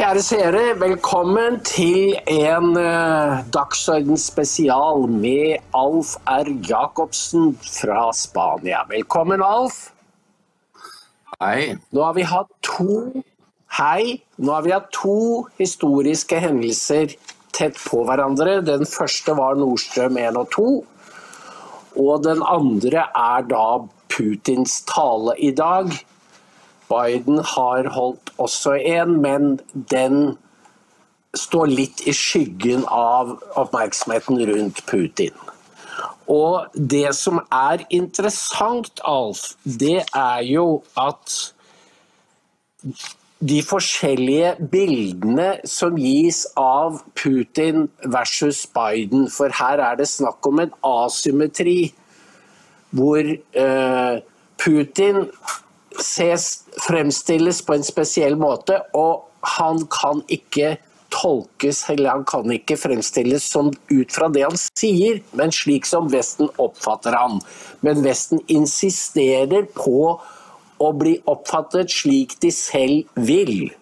Kjære seere, velkommen til en uh, Dagsorden spesial med Alf R. Jacobsen fra Spania. Velkommen, Alf. Hei. Nå har vi hatt to Hei. Nå har vi hatt to historiske hendelser tett på hverandre. Den første var Nordstrøm 1 og 2. Og den andre er da Putins tale i dag. Biden har holdt også en, men den står litt i skyggen av oppmerksomheten rundt Putin. Og det som er interessant, Alf, det er jo at de forskjellige bildene som gis av Putin versus Biden, for her er det snakk om en asymmetri hvor uh, Putin ses, fremstilles på en spesiell måte, og han kan ikke tolkes eller han kan ikke fremstilles som ut fra det han sier, men slik som Vesten oppfatter han. Men Vesten insisterer på å bli oppfattet slik de selv vil.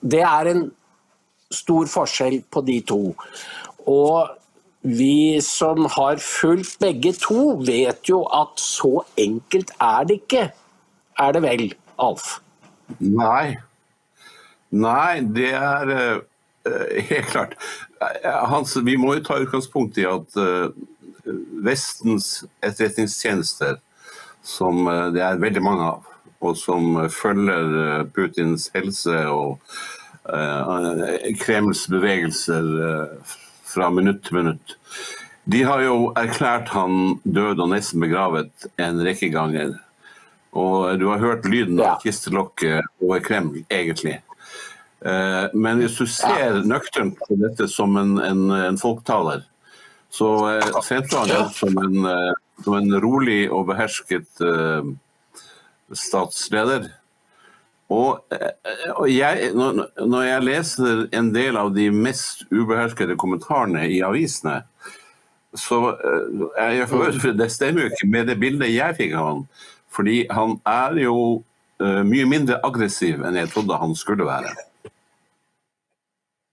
Det er en stor forskjell på de to. Og vi som har fulgt begge to, vet jo at så enkelt er det ikke. Er det vel, Alf? Nei. Nei, det er uh, helt klart. Hans, vi må jo ta utgangspunkt i at uh, Vestens etterretningstjenester som eh, det er veldig mange av, og som følger eh, Putins helse og Kremls bevegelser fra minutt til minutt. De har jo erklært han død og nesten begravet en rekke ganger. Og du har hørt lyden av kistelokket over Kreml, egentlig. Uh, men hvis du ser nøkternt på dette som en, en, en folketaler, så sendte han som en som en rolig og behersket statsleder. Og, og jeg, når, jeg leser en del av de mest ubeherskede kommentarene i avisene, så jeg det stemmer jo ikke med det bildet jeg fikk av han. Fordi han er jo mye mindre aggressiv enn jeg trodde han skulle være.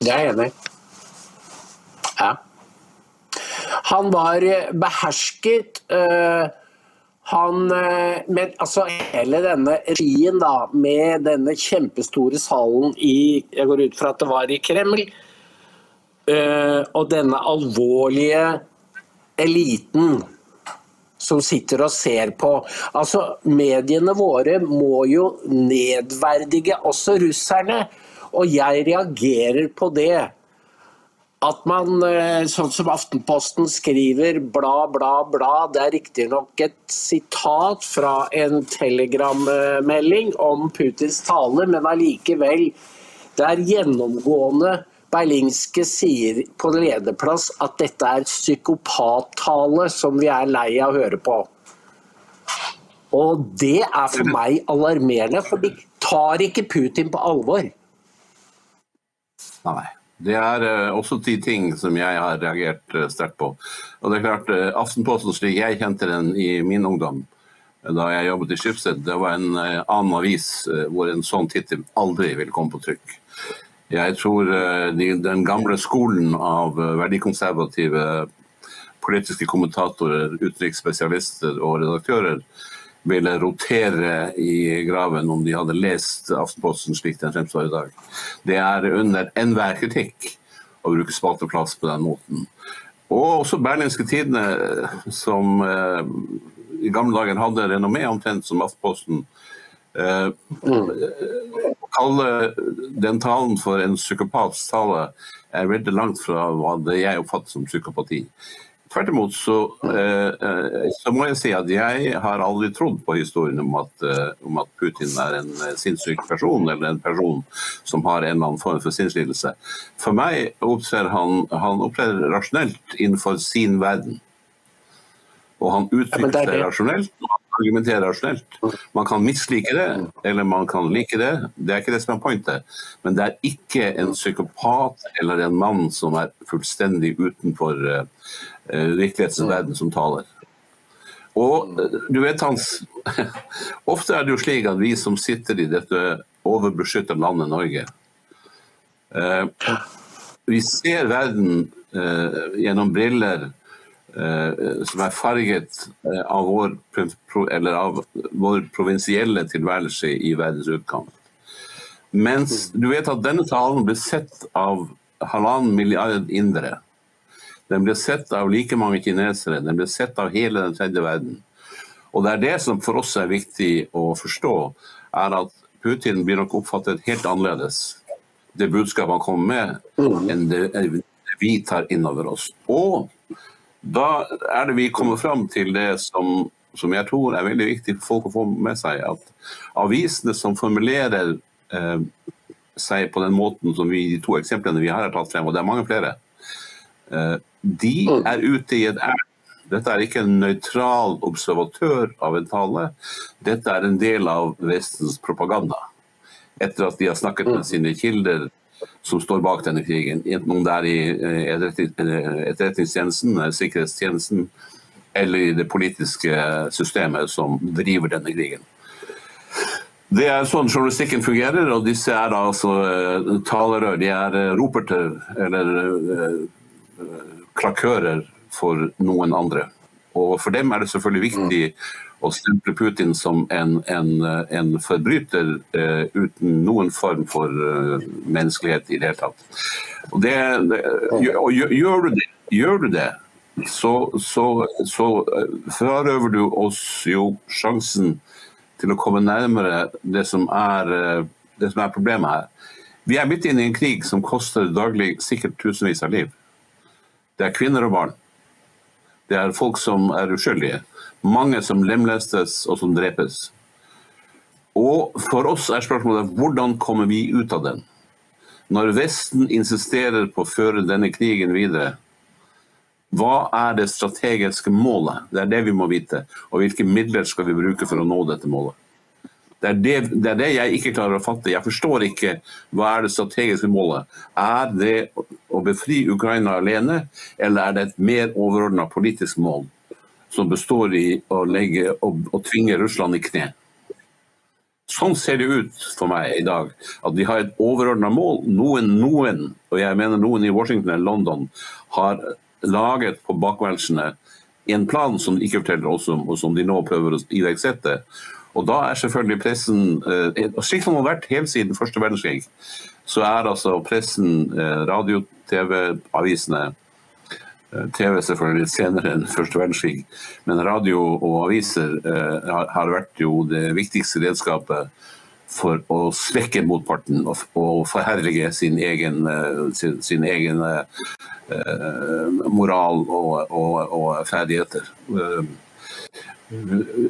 Det er jeg enig i. Ja. Han var behersket. Uh, han, uh, men altså hele denne regien da, med denne kjempestore salen i Jeg går ut fra at det var i Kreml. Uh, og denne alvorlige eliten som sitter og ser på. Altså, Mediene våre må jo nedverdige også russerne. Og jeg reagerer på det at man, eh, sånn som Aftenposten skriver, bla, bla, bla. Det er riktignok et sitat fra en telegrammelding om Putins tale, men allikevel. Det er gjennomgående Berlingske sier på lederplass at dette er psykopattale som vi er lei av å høre på. Og det er for meg alarmerende, for de tar ikke Putin på alvor. Nei. Det er uh, også ti ting som jeg har reagert uh, sterkt på. Og det er klart, uh, Aftenposten slik jeg kjente den i min ungdom, da jeg jobbet i Schibsted, det var en annen avis hvor en sånn tittel aldri ville komme på trykk. Jeg tror de, den gamle skolen av verdikonservative politiske kommentatorer, utenriksspesialister og redaktører ville rotere i graven om de hadde lest Aftenposten slik den fremstår i dag. Det er under enhver kritikk å bruke spalteplass på den måten. Og også Berlinske Tidende, som eh, i gamle dager hadde renommé omtrent som Aftenposten. Eh, å kalle den talen for en psykopats tale er veldig langt fra hva det jeg oppfatter som psykopati. Tvert imot så, eh, så, må jeg si at jeg har aldri trodd på historien om at, eh, om at, Putin er en eh, sinnssyk person, eller en person som har en eller annen form for sinnslidelse. For meg opptrer han, han opptrer rasjonelt innenfor sin verden. Og han uttrykker seg rasjonelt, og han argumenterer rasjonelt. Man kan mislike det, eller man kan like det. Det er ikke det som er pointet. Men det er ikke en psykopat eller en mann som er fullstendig utenfor uh, virkelighetens verden som taler. Og du vet Hans, ofte er det jo slik at vi som sitter i dette overbeskytta landet Norge, uh, vi ser verden uh, gjennom briller eh, som er farget eh, av, vår, eller av vår provinsielle tilværelse i verdens utkant. Mens du vet at denne talen ble sett av halvannen milliard indere. Den ble sett av like mange kinesere, den ble sett av hele den tredje verden. Og det er det som for oss er viktig å forstå, er at Putin blir nok oppfattet helt annerledes, det budskapet han kommer med, enn det vi tar inn over oss. Og da er det vi kommer fram til det som, som jeg tror er veldig viktig for folk å få med seg, at avisene som formulerer eh, seg på den måten som vi, de to eksemplene vi har tatt frem, og det er mange flere, eh, de er ute i et ærend. Dette er ikke en nøytral observatør av en tale, dette er en del av Vestens propaganda. Etter at de har snakket med sine kilder som står bak denne krigen, enten det er i eh, etterretningstjenesten, sikkerhetstjenesten eller i det politiske systemet som driver denne krigen. Det er sånn journalistikken fungerer, og disse er altså talerør. De er roperter eller klakører for noen andre. Og For dem er det selvfølgelig viktig å stemple Putin som en, en, en forbryter uh, uten noen form for uh, menneskelighet i det hele tatt. Og, det, det, og gjør, gjør, du det, gjør du det så, så, så frarøver du oss jo sjansen til å komme nærmere det som er, det som er problemet her. Vi er midt inne i en krig som koster daglig sikkert tusenvis av liv. Det er kvinner og barn. Det er folk som er uskyldige. Mange som lemlestes og som drepes. Og for oss er spørsmålet hvordan kommer vi ut av den? Når Vesten insisterer på å føre denne krigen videre, hva er det strategiske målet? Det er det vi må vite. Og hvilke midler skal vi bruke for å nå dette målet? Det er det, det er det, jeg ikke klarer å fatte. Jeg forstår ikke hva er det strategiske målet. Er det å befri Ukraina alene, eller er det et mer overordna politisk mål som består i å, legge, å, å tvinge Russland i kne? Sånn ser det ut for meg i dag. At vi har et overordna mål. Noen, noen, og jeg mener noen i Washington eller London, har laget på bakværelsene en plan som de ikke forteller oss om, og som de nå prøver å iverksette. Og da er selvfølgelig pressen eh, Slik som det har vært helt siden første verdenskrig, så er altså pressen, eh, radio, TV, avisene eh, TV selvfølgelig litt senere enn første verdenskrig, men radio og aviser har vært jo det viktigste redskapet for å svekke motparten og, forherlige sin egen, sin, sin egen moral og, og, og ferdigheter.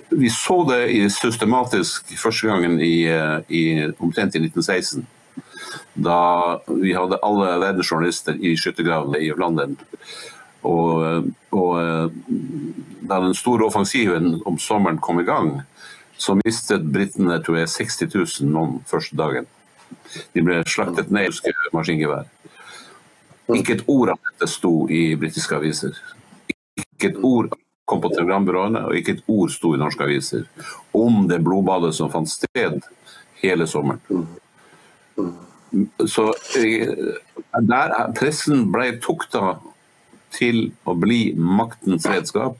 Vi så det systematisk første gangen i, eh, i, omtrent i 1916. Da vi hadde alle verdens journalister i skyttergravene i London. Og, og, eh, da den store offensiven om sommeren kom i gang, så mistet britene tror jeg, 60 000 mann første dagen. De ble slaktet ned i maskingevær. Ikke et ord av dette sto i britiske aviser. Ikke et ord kom på telegrambyråene, og ikke et ord sto i norske aviser om det blodbadet som fant sted hele sommeren. Så eh, der Pressen ble tukta til å bli maktens redskap.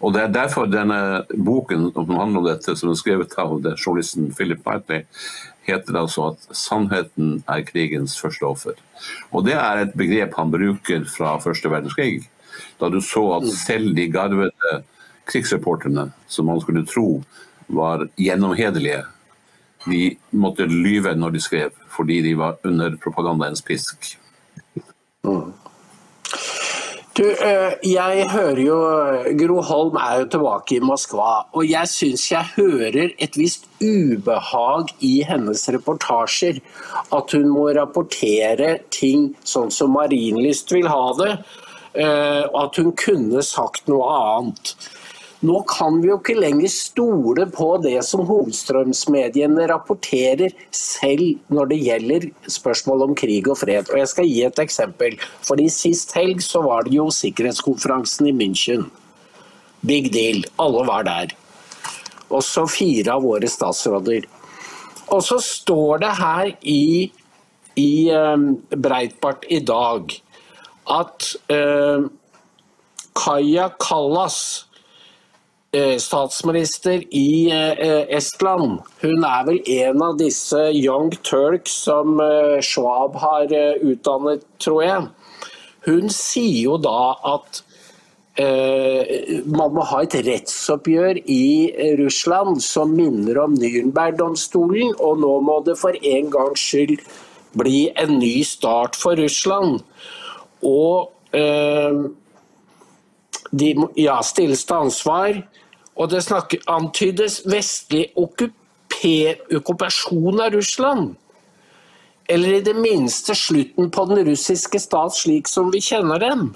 Og Det er derfor denne boken som handler om dette, som er skrevet av journalisten Philip Knightley, heter altså at 'sannheten er krigens første offer'. Og Det er et begrep han bruker fra første verdenskrig da du så at mm. selv de garvede krigsreporterne, som man skulle tro var gjennomhederlige, de måtte lyve når de skrev, fordi de var under propagandaens pisk. Mm. Du, eh, jeg hører jo Gro Holm er jo tilbake i Moskva, og jeg syns jeg hører et visst ubehag i hennes reportasjer. At hun må rapportere ting sånn som Marienlyst vil ha det. Eh, og at hun kunne sagt noe annet. Nå kan vi jo ikke lenger stole på det som hovedstrømsmediene rapporterer, selv når det gjelder spørsmål om krig og fred. Og Jeg skal gi et eksempel. Fordi Sist helg så var det jo sikkerhetskonferansen i München. Big deal. Alle var der. Også fire av våre statsråder. Og så står det her i i eh, Breitbart i dag at eh, Kaja Kallas, eh, statsminister i eh, Estland, hun er vel en av disse Young Turks som eh, Schwab har eh, utdannet, tror jeg. Hun sier jo da at eh, man må ha et rettsoppgjør i eh, Russland som minner om Nürnberg-domstolen, og nå må det for en gangs skyld bli en ny start for Russland. Og eh, de må ja, stilles til ansvar. Og det snakker, antydes vestlig okkupasjon av Russland. Eller i det minste slutten på den russiske stat slik som vi kjenner dem.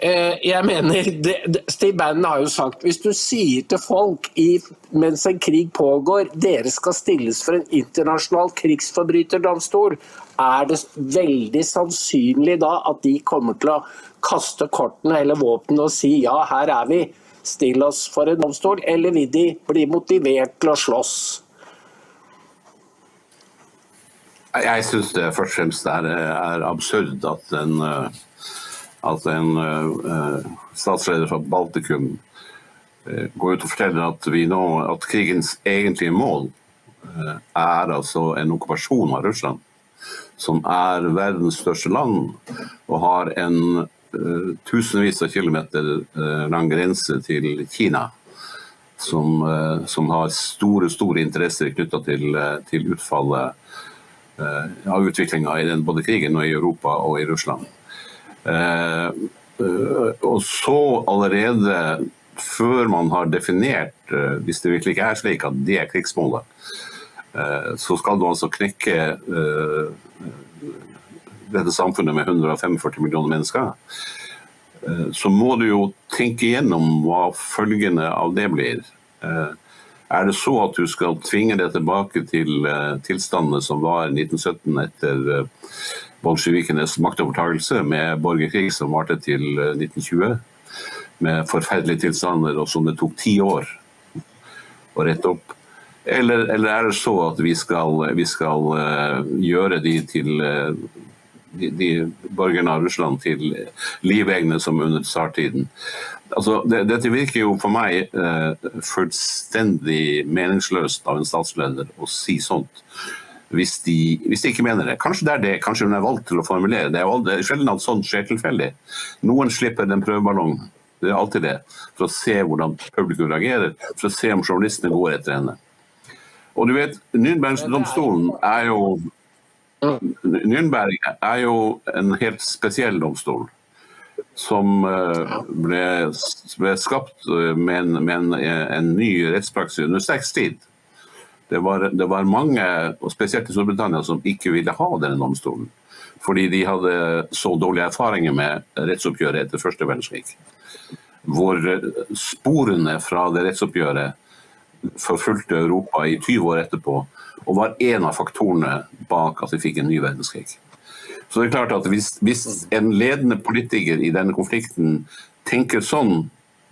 Eh, Jeg mener, Steve Bannon har jo sagt hvis du sier til folk i, mens en krig pågår dere skal stilles for en internasjonal krigsforbryterdomstol, er det veldig sannsynlig da at de kommer til å kaste kortene eller våpnene og si ja, her er vi, still oss for en domstol, eller vil de bli motivert til å slåss? Jeg- syns det først og fremst er, er absurd at en, eh, at en eh, statsleder fra Baltikum eh, går ut og forteller at, nå, at krigens egentlige mål er altså en okkupasjon av Russland, som er verdens største land og har en uh, tusenvis av kilometer uh, lang grense til Kina. Som, uh, som har store store interesser knytta til, til utfallet av utviklinga i den, både krigen og i Europa og i Russland. Og så allerede før man har definert, hvis det virkelig ikke er slik at det er krigsmålet, så skal du altså knekke dette samfunnet med 145 millioner mennesker. Eh, Så må du jo tenke igjennom hva følgene av det blir. Eh, Er det så at du skal tvinge det tilbake til eh, tilstandene som var i 1917 etter bolsjevikenes maktovertagelse, med borgerkrig som varte til eh, 1920, med forferdelige tilstander, og som det tok ti år å rette opp? Eller, eller er det så at vi skal, vi skal eh, gjøre de til eh, de, de borgerne av Russland til livegne som under tsartiden. Altså, det, dette virker jo for meg eh, fullstendig meningsløst av en statsleder å si sånt. Hvis de, hvis de ikke mener det. Kanskje det er det, kanskje hun er valgt til å formulere det. er jo sjelden at sånt skjer tilfeldig. Noen slipper en prøveballong, det er alltid det, for å se hvordan publikum reagerer, for å se om journalistene går etter henne. Og du vet, Nürnbergdomstolen er jo Nürnberg er jo en helt spesiell domstol. Som eh, ble, ble skapt eh, med, en, med en, en ny rettspraksis under sterk tid. Det var, det var mange, og spesielt i Storbritannia, som ikke ville ha denne domstolen. Fordi de hadde så dårlige erfaringer med rettsoppgjøret etter første verdenskrig. Hvor eh, sporene fra det rettsoppgjøret forfulgte Europa i 20 år etterpå, og var en av faktorene bak at vi fikk en ny verdenskrig. Så det er klart at hvis, hvis en ledende politiker i denne konflikten tenker sånn,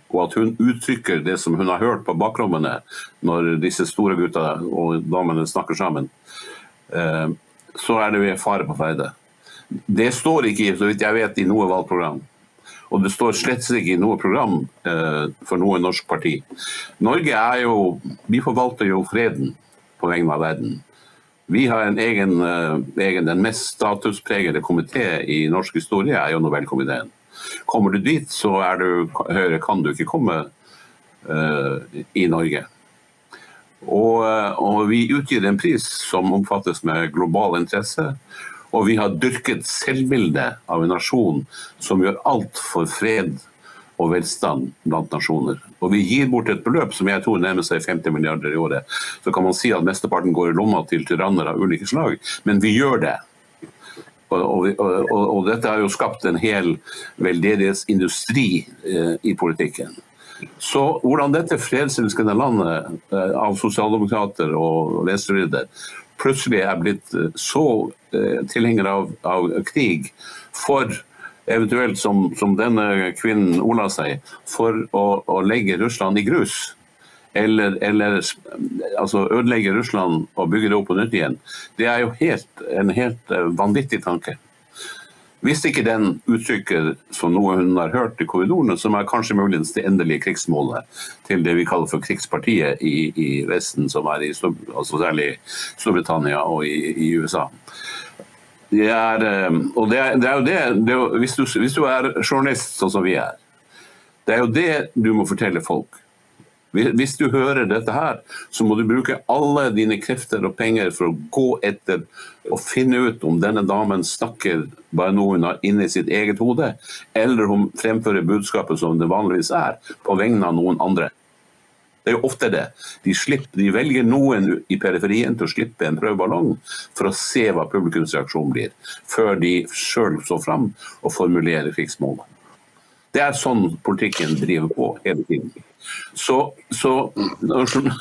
og at hun uttrykker det som hun har hørt på bakrommene når disse store gutta og damene snakker sammen, eh, så er det fare på ferde. Det står ikke, så vidt jeg vet, i noe valgprogram. Og det står slett ikke i noe program eh, for noe norsk parti. Norge er jo Vi forvalter jo freden på vegne av verden. Vi har en egen, eh, egen Den mest statuspregede komité i norsk historie er jo Nobelkomiteen. Kommer du dit, så er du, Høyre kan du ikke komme eh, i Norge. Og, eh, og vi utgir en pris som omfattes med global interesse. Og vi har dyrket selvbildet av en nasjon som gjør alt for fred og velstand blant nasjoner. Og vi gir bort et beløp som jeg tror nærmer seg 50 milliarder i året. Så kan man si at mesteparten går i lomma til tyranner av ulike slag, men vi gjør det. Og, og, og, og dette har jo skapt en hel veldedighetsindustri eh, i politikken. Så hvordan dette fredselskende landet eh, av sosialdemokrater og venstrevidder plutselig er blitt eh, så eh, tilhenger av, av krig for eventuelt, som, som denne kvinnen Ola seg, for å, å legge Russland i grus. eller, eller altså ødelegge Russland og bygge det opp på nytt igjen, det er jo helt, en helt eh, vanvittig tanke. Hvis ikke den uttrykker som noe hun har hørt i korridorene, som er kanskje muligens det endelige krigsmålet til det vi kaller for krigspartiet i, i Vesten, som er i altså særlig Storbritannia og i, i USA. Det er, eh, og det er, det er jo det, det er hvis, du, hvis, du, er journalist sånn som vi er, det er jo det du må fortelle folk. Hvis du hører dette her, så må du bruke alle dine krefter og penger for å gå etter og finne ut om denne damen snakker bare noe hun har inni sitt eget hode, eller om fremfører budskapet som det vanligvis er, på vegne av noen andre. Det er jo ofte det. De, slipper, de velger noen i periferien til å slippe en prøveballong for å se hva publikums reaksjon blir, før de sjøl står fram og formulerer krigsmålet. Det er sånn politikken driver på hele tiden. Så, så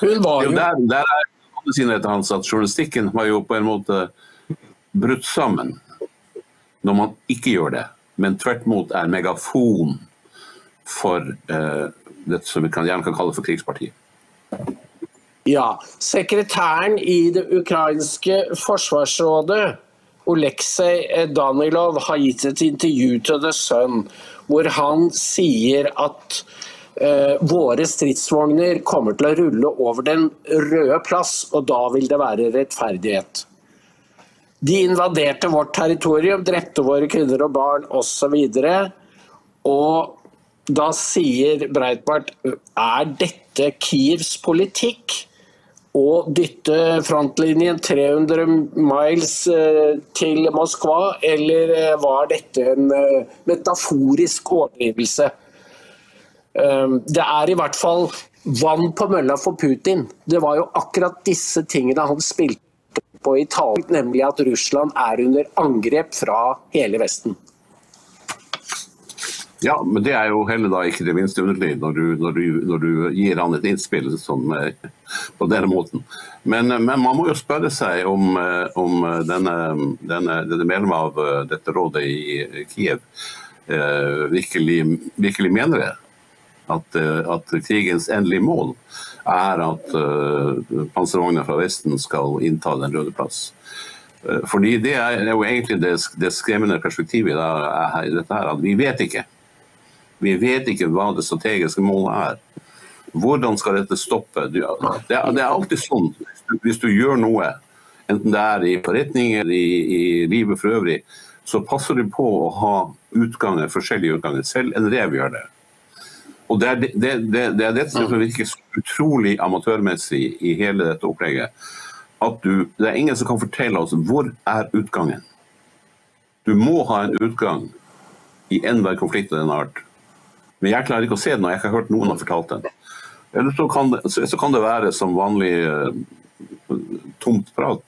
Hun var jo der, der er sinnet hans at journalistikken var jo på en måte brutt sammen når man ikke gjør det, men tvert imot er megafon for eh, det som vi kan, gjerne kan kalle for krigspartiet. Ja. Sekretæren i det ukrainske forsvarsrådet, Oleksej Danilov, har gitt et intervju til The Sun hvor han sier at våre stridsvogner kommer til å rulle over den røde plass, og da vil det være rettferdighet. De invaderte vårt territorium, drepte våre kvinner og barn osv. Og, og da sier Breitbart er dette Kievs politikk? Å dytte frontlinjen 300 miles eh, til Moskva, eller eh, var dette en eh, metaforisk overdrivelse? Det er i hvert fall vann på mølla for Putin. Det var jo akkurat disse tingene han spilte på i talen, nemlig at Russland er under angrep fra hele Vesten. Ja, men det er jo heller da ikke det minste underlig når du, når du, når du gir han et innspill som, eh, på denne måten. Men, eh, men, man må jo spørre seg om, eh, om denne, denne, denne medlemmet av dette rådet i Kiev eh, virkelig, virkelig, mener det. At, at, krigens endelige mål er at uh, panservogner fra Vesten skal innta Den røde plass. Fordi Det er jo egentlig det, det skremmende perspektivet i dette her, at vi vet ikke vi vet ikke hva det strategiske målet er. Hvordan skal dette stoppe? Det er, det er alltid sånn hvis du gjør noe, enten det er i forretninger, i, i livet for øvrig, så passer du på å ha utganger, forskjellige utganger. Selv en rev gjør det. Og Det er det, det, det, det som virker utrolig amatørmessig i hele dette opplegget. At du, Det er ingen som kan fortelle oss hvor er utgangen. Du må ha en utgang i enhver konflikt av denne art. Men jeg klarer ikke å se den, og jeg har ikke hørt noen har fortalt den. Eller så kan det, så kan det være som vanlig uh, tomt prat,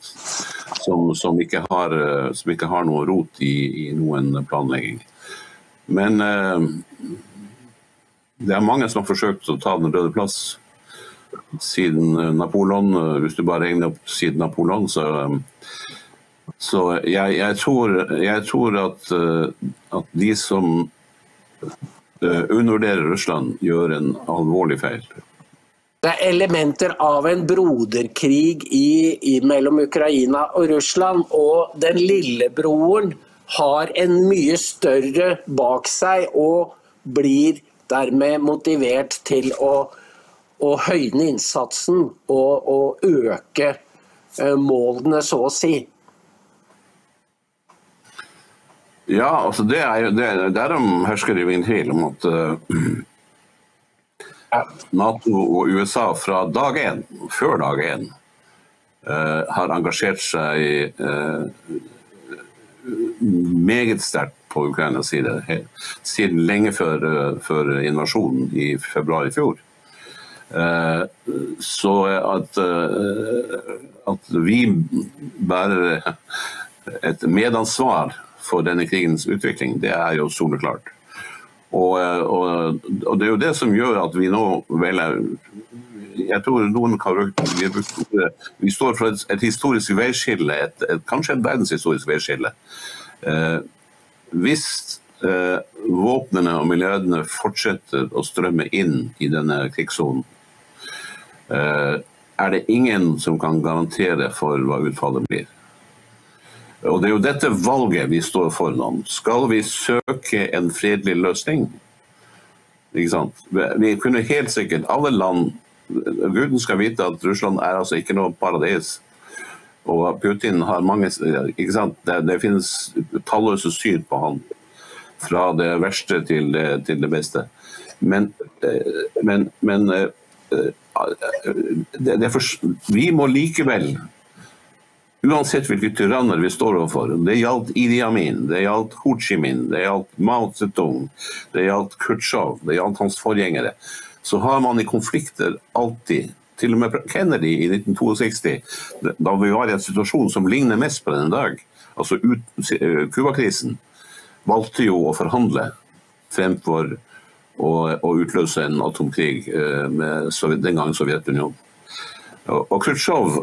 som, som, ikke har, uh, som, ikke har, noe rot i, i noen planlegging. Men uh, det er mange som har forsøkt å ta Den røde plass siden Napoleon. Hvis du bare regner opp siden Napoleon, så, så jeg, jeg, tror, jeg tror at, at de som Eh, undervurderer Russland, gjør en alvorlig feil. Det er elementer av en broderkrig i, i, mellom Ukraina og Russland. Og den lillebroren har en mye større bak seg og blir dermed motivert til å, å høyne innsatsen og, og øke eh, målene, så å si. Ja, altså det er jo, det, Derom hersker det jo ingen tvil om at uh, Nato og USA fra dag én, før dag én, uh, har engasjert seg uh, meget sterkt på Ukrainas side. Siden lenge før, før invasjonen i februar i fjor. Så at, at vi bærer et medansvar for denne krigens utvikling, det er jo soleklart. Og, og, og, det er jo det som gjør at vi nå vel Jeg tror noen kan vi, vi står for et, et historisk veiskille, et, et, kanskje et verdenshistorisk veiskille. Eh, hvis eh, våpnene og milliardene fortsetter å strømme inn i denne krigssonen, eh, er det ingen som kan garantere for hva utfallet blir. Og Det er jo dette valget vi står foran. Skal vi søke en fredelig løsning? Vi kunne helt sikkert, alle land Guden skal vite at Russland er altså ikke noe paradis. Og Putin har mange ikke sant? Det, det finnes talløse syn på han. Fra det verste til det, til det beste. Men, eh, men, men eh, det, for, vi må likevel Uansett hvilke tyranner vi står overfor, det gjaldt Idi Amin, det gjaldt Ho Chi Minh, det gjaldt Mao Zedong, det gjaldt Khrusjtsjov, det gjaldt hans forgjengere, så har man i konflikter alltid til og med Kennedy i 1962, da vi var i en situasjon som ligner mest på den dag, altså Cuba-krisen, valgte jo å forhandle fremfor å, å utløse en atomkrig eh, med den gangen Sovjetunionen. Og Khrusjtsjov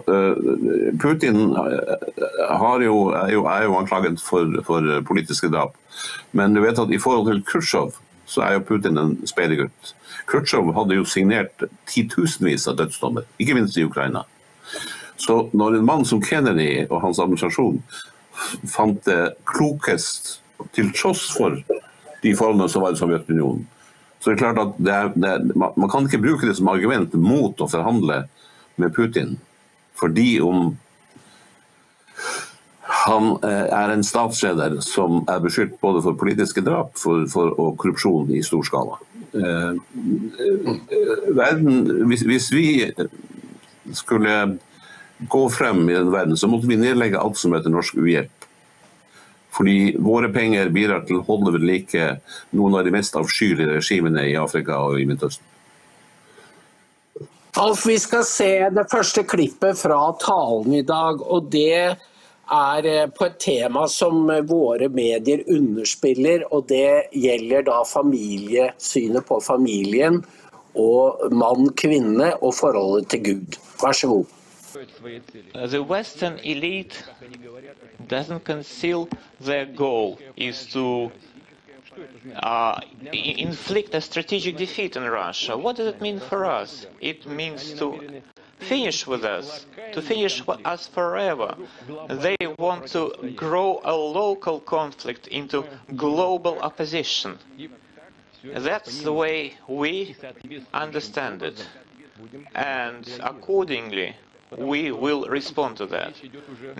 Putin jo, er, jo, er jo anklaget for, for, politiske drap. Men du vet at i forhold til Khrusjtsjov så er jo Putin en speidergutt. Khrusjtsjov hadde jo signert titusenvis av dødsdommer, ikke minst i Ukraina. Så når en mann som Kennedy og hans administrasjon fant det klokest, til tross for de forholdene som var i Sovjetunionen, så er det klart at det er, det er, man kan ikke bruke det som argument mot å forhandle med Putin. Fordi om han eh, er en statsleder som er beskyldt både for politiske drap for, for, og korrupsjon i stor skala. Eh, eh, verden, hvis, hvis, vi skulle gå frem i den verden, så måtte vi nedlegge alt som heter norsk uhjelp. Fordi våre penger bidrar til å holde ved like noen av de mest avskyelige regimene i Afrika og i Midtøsten. Alf, vi skal se det første klippet fra talen i dag. og det er eh, på et tema som våre medier underspiller, og det gjelder da familie, synet på familien og mann, kvinne og forholdet til Gud. Vær så god. The Western elite doesn't conceal their goal is to uh, inflict a strategic defeat on Russia. What does it mean for us? It means to finish with us, to finish with us forever. They want to grow a local conflict into global opposition. That's the way we understand it. And accordingly, we will respond to that.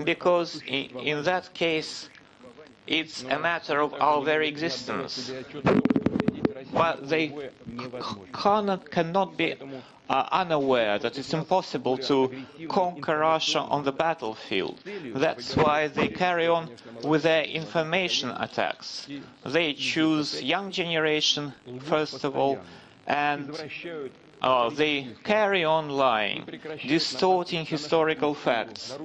Because in, that case, it's a matter of our very existence. But they cannot, be uh, unaware that it's impossible to conquer Russia on the battlefield. That's why they carry on with their information attacks. They choose young generation, first of all, and uh, they carry on lying, distorting historical facts.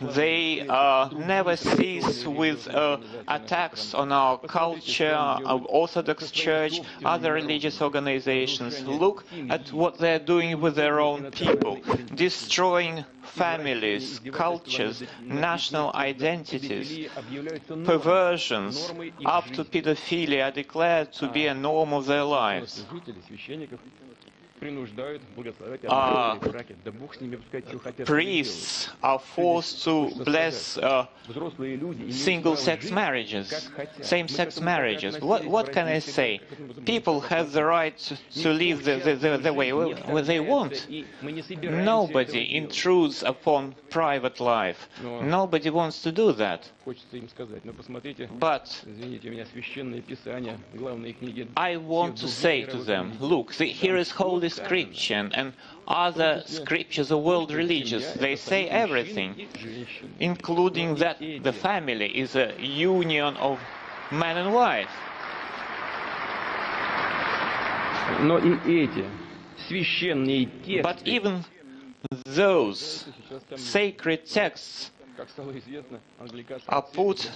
They uh, never cease with uh, attacks on our culture, our Orthodox Church, other religious organizations. Look at what they're doing with their own people, destroying families, cultures, national identities, perversions, up to pedophilia are declared to be a norm of their lives. Uh, priests are forced to bless uh, single-sex marriages, same-sex marriages. What, what can I say? People have the right to live the, the, the, the way they want. Nobody intrudes upon private life. Nobody wants to do that But I want to say to them, look, the, here is Holy Scripture and other scriptures of world religions. They say everything, including that the family is a union of man and wife. Но и эти священные тексты, But even those sacred texts are put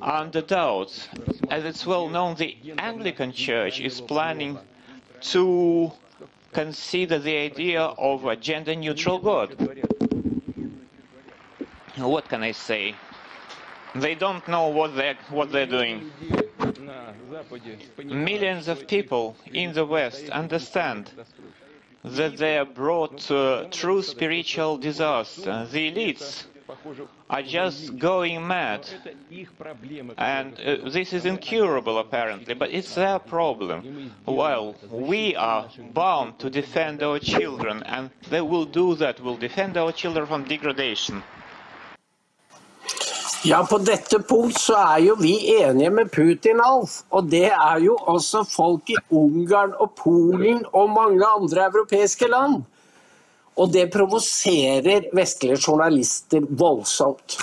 under doubt. As it's well known, the Anglican Church is planning to consider the idea of a gender-neutral God. What can I say? They don't know what they're, what they're doing. Millions of people in the West understand that they brought uh, true spiritual disaster. The elites are just going mad, and uh, this is incurable apparently, but it's their problem. Well, we are bound to defend our children, and they will do that, will defend our children from degradation. Ja, på dette punkt så er jo vi enige med Putin, Alf. Og det er jo også folk i Ungarn og Polen og mange andre europeiske land. Og det provoserer vestlige journalister voldsomt.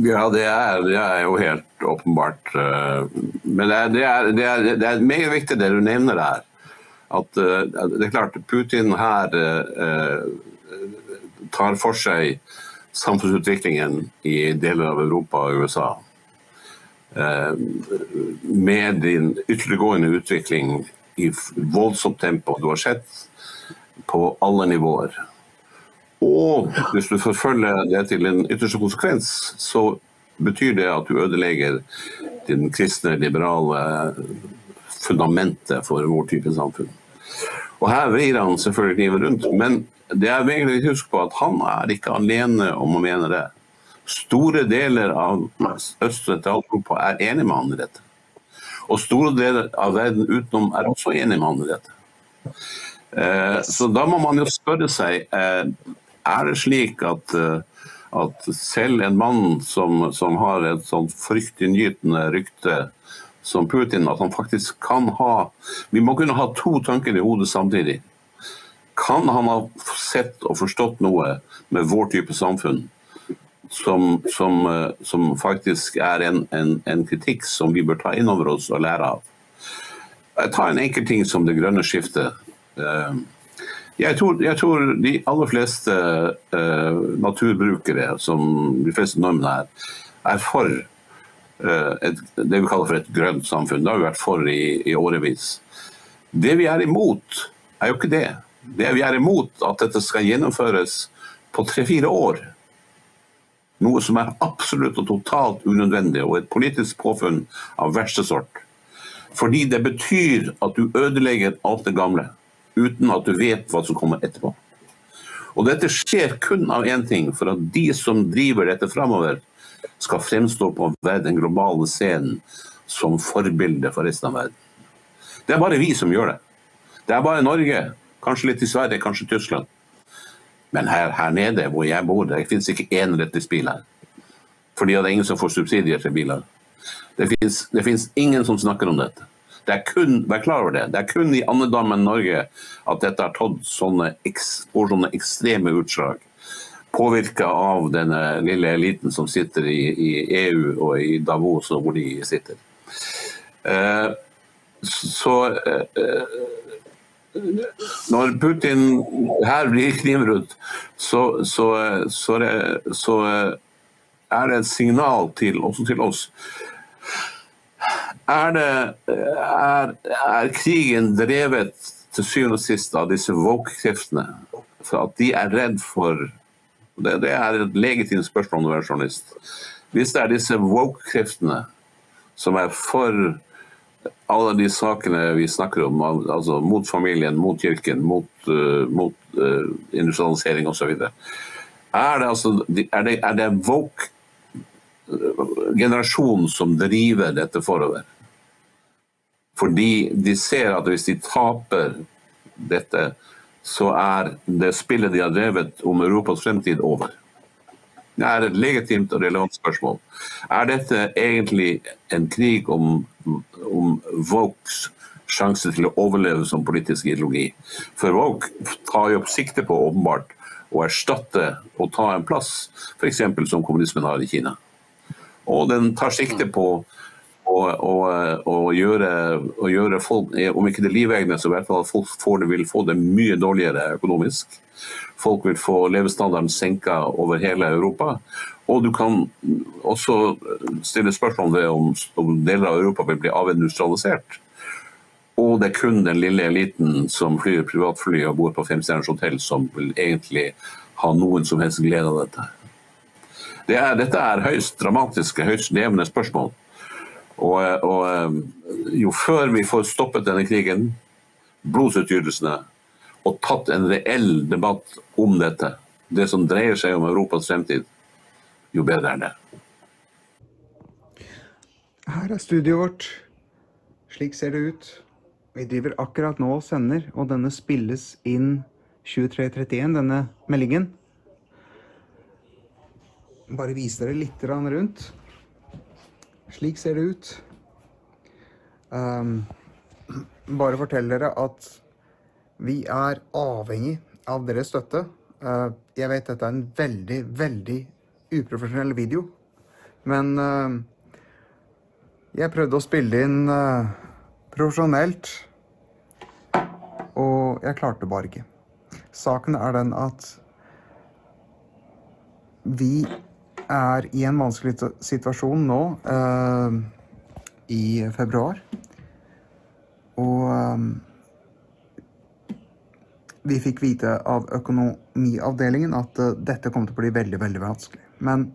Ja, det er, det er jo helt åpenbart. eh, Men det er, det, er, det, meget viktig det du nevner der. At eh, det er klart Putin her eh, tar for seg samfunnsutviklingen i deler av Europa og USA. Eh, Med din ytterliggående utvikling i voldsomt tempo. Du har sett på alle nivåer. Og hvis du forfølger det til en ytterste konsekvens, så betyr det at du ødelegger den kristne, liberale fundamentet for vår type samfunn. Og her vrir han selvfølgelig kniven rundt, men det er viktig å huske på at han er ikke alene om å mene det. Store deler av østre Sentral-Europa er enig med han i dette. Og store deler av verden utenom er også enig med han i dette. Eh, Så da må man jo spørre seg eh, er det slik at, eh, at selv en mann som, som har et sånt fryktinngytende rykte som Putin, at han faktisk kan ha Vi må kunne ha to tanker i hodet samtidig. Kan han ha sett og forstått noe med vår type samfunn som, som, eh, som faktisk er en, en, en kritikk som vi bør ta inn over oss og lære av? Jeg tar en enkel ting som det grønne skiftet. Eh, Jeg tror, jeg tror de aller fleste eh, naturbrukere, som de fleste nordmenn er, er for et, det vi kaller for et grønt samfunn. Det har vi vært for i, i årevis. Det vi er imot, er jo ikke det. Det vi er imot, at dette skal gjennomføres på tre-fire år. Noe som er absolutt og totalt unødvendig, og et politisk påfunn av verste sort. Fordi det betyr at du ødelegger alt det gamle, uten at du vet hva som kommer etterpå. Og dette skjer kun av én ting, for at de som driver dette framover, skal fremstå på den globale scenen som forbilde for resten av verden. Det er bare vi som gjør det. Det er bare Norge, kanskje litt i Sverige, kanskje Tyskland. Men her, her nede hvor jeg bor, det finnes ikke én elektrisk bil her. Fordi det er ingen som får subsidier til biler. Det finnes, ingen som snakker om dette. Det er kun, vær klar over det, det er kun i andedammen Norge at dette har tatt sånne, sånne ekstreme utslag. Påvirka av denne lille eliten som sitter i, i EU og i Davos og hvor de sitter. Eh, så eh, når Putin her blir knivrudd, så, så, så, så er det et signal til, også til oss. Er, det, er, er krigen drevet til syvende og sist av disse woke-kreftene? For at de er redd for det, det er et legitimt spørsmål når du er journalist. Hvis det er disse woke-kreftene som er for alle de sakene vi snakker om, altså mot familien, mot kirken, mot, uh, mot uh, industrialisering osv. Er det altså er det, er det woke uh, generasjonen som driver dette forover? Fordi de ser at hvis de taper dette, så er det spillet de har drevet om Europas fremtid over. Det er et legitimt og relevant spørsmål. Er dette egentlig en krig om, om Vokes sjanse til å overleve som politisk ideologi? For Voke tar jo sikte på åpenbart å erstatte og ta en plass, f.eks. som kommunismen har i Kina. Og den tar sikte på å, gjøre, å gjøre folk, om ikke det livegne, så i hvert fall at folk får det, vil få det mye dårligere økonomisk. Folk vil få levestandarden senka over hele Europa. Og du kan også stille spørsmål ved om, om deler av Europa vil bli avindustrialisert. Og det er kun den lille eliten som flyr privatfly og bor på femstjerners hotell, som vil egentlig ha noen som helst glede av dette. Det er, dette er høyst dramatiske, høyst levende spørsmål. Og, og, jo før vi får stoppet denne krigen, blodsutgytelsene, og tatt en reell debatt om dette, det som dreier seg om Europas fremtid, jo bedre er det. Her er studioet vårt. Slik ser det ut. Vi driver akkurat nå og sender, og denne spilles inn 23.31, denne meldingen. Bare vise dere litt rundt. Slik ser det ut. Um, bare fortell dere at vi er avhengig av deres støtte. Uh, jeg vet dette er en veldig, veldig uprofesjonell video, men uh, jeg prøvde å spille inn uh, profesjonelt, og jeg klarte bare ikke. Saken er den at vi er i en vanskelig situasjon nå uh, i februar. Og um, vi fikk vite av økonomiavdelingen at uh, dette kom til å bli veldig, veldig vanskelig. Men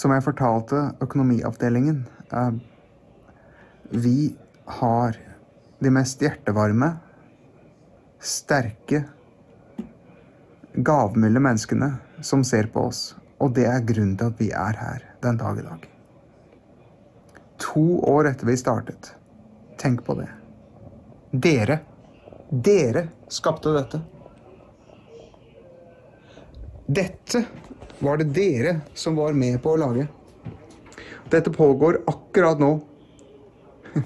som jeg fortalte økonomiavdelingen, eh, vi har de mest hjertevarme, sterke, gavmilde menneskene som ser på oss. Og det er grunnen til at vi er her den dag i dag. To år etter vi startet. Tenk på det. Dere. Dere skapte dette. Dette var det dere som var med på å lage. Dette pågår akkurat nå.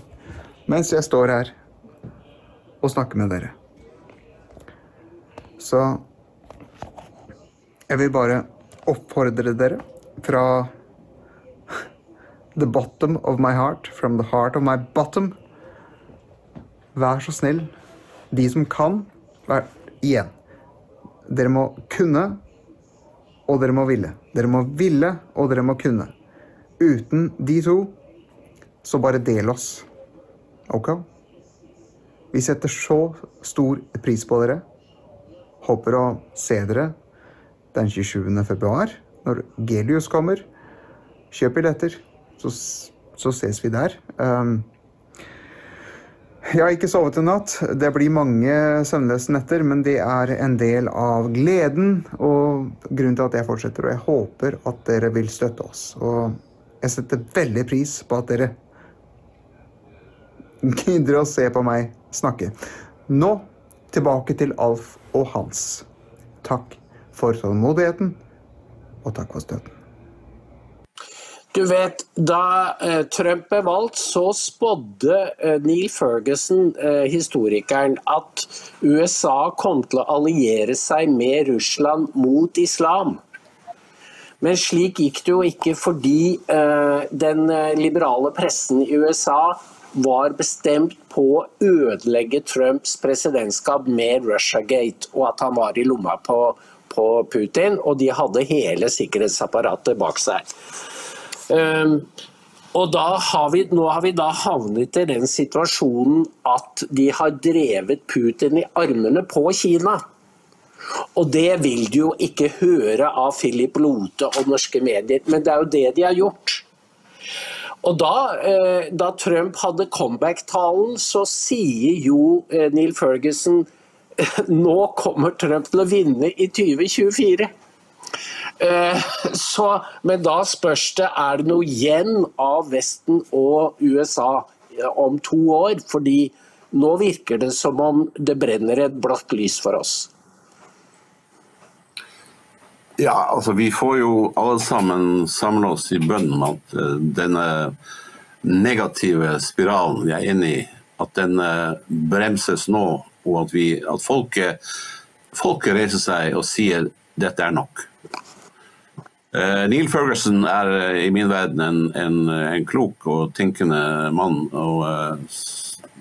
Mens jeg står her og snakker med dere. Så jeg vil bare oppfordre dere fra the bottom of my heart, from the heart of my bottom. Vær så snill, de som kan, vær igjen. Dere må kunne, og dere må ville. Dere må ville, og dere må kunne. Uten de to, så bare del oss. Ok? Vi setter så stor pris på dere. Håper å se dere den 27. februar, når Gelius kommer. Kjøp billetter, så, så ses vi der. Um, jeg har ikke sovet en natt. Det blir mange søvnløse netter, men det er en del av gleden og grunnen til at jeg fortsetter. Og jeg håper at dere vil støtte oss. Og jeg setter veldig pris på at dere gidder å se på meg snakke. Nå tilbake til Alf og Hans. Takk for tålmodigheten, og takk for støtten. Du vet, da eh, Trump ble valgt, så spådde eh, Neil Ferguson, eh, historikeren, at USA kom til å alliere seg med Russland mot islam. Men slik gikk det jo ikke fordi den liberale pressen i USA var bestemt på å ødelegge Trumps presidentskap med Russiagate, og at han var i lomma på, på Putin, og de hadde hele sikkerhetsapparatet bak seg. Um, og har vi, nå har vi da havnet i den situasjonen at de har drevet Putin i armene på Kina. Og det vil du jo ikke høre av Philip Lote og norske medier, men det er jo det de har gjort. Og da, eh, da Trump hadde comeback-talen, så sier jo eh, Neil Ferguson nå kommer Trump til å vinne i 2024. Eh, Så, men da spørs det er det noe igjen av Vesten og USA om to år. Fordi nå virker det som om det brenner et blått lys for oss. Ja, altså vi får jo alle sammen samle oss i bønn om at eh, denne negative spiralen vi er inne i, at den eh, bremses nå, og at, vi, at folket, folket reiser seg og sier dette er nok. Uh, Neil Ferguson er uh, i min verden en, en, en klok og tenkende mann, og, uh,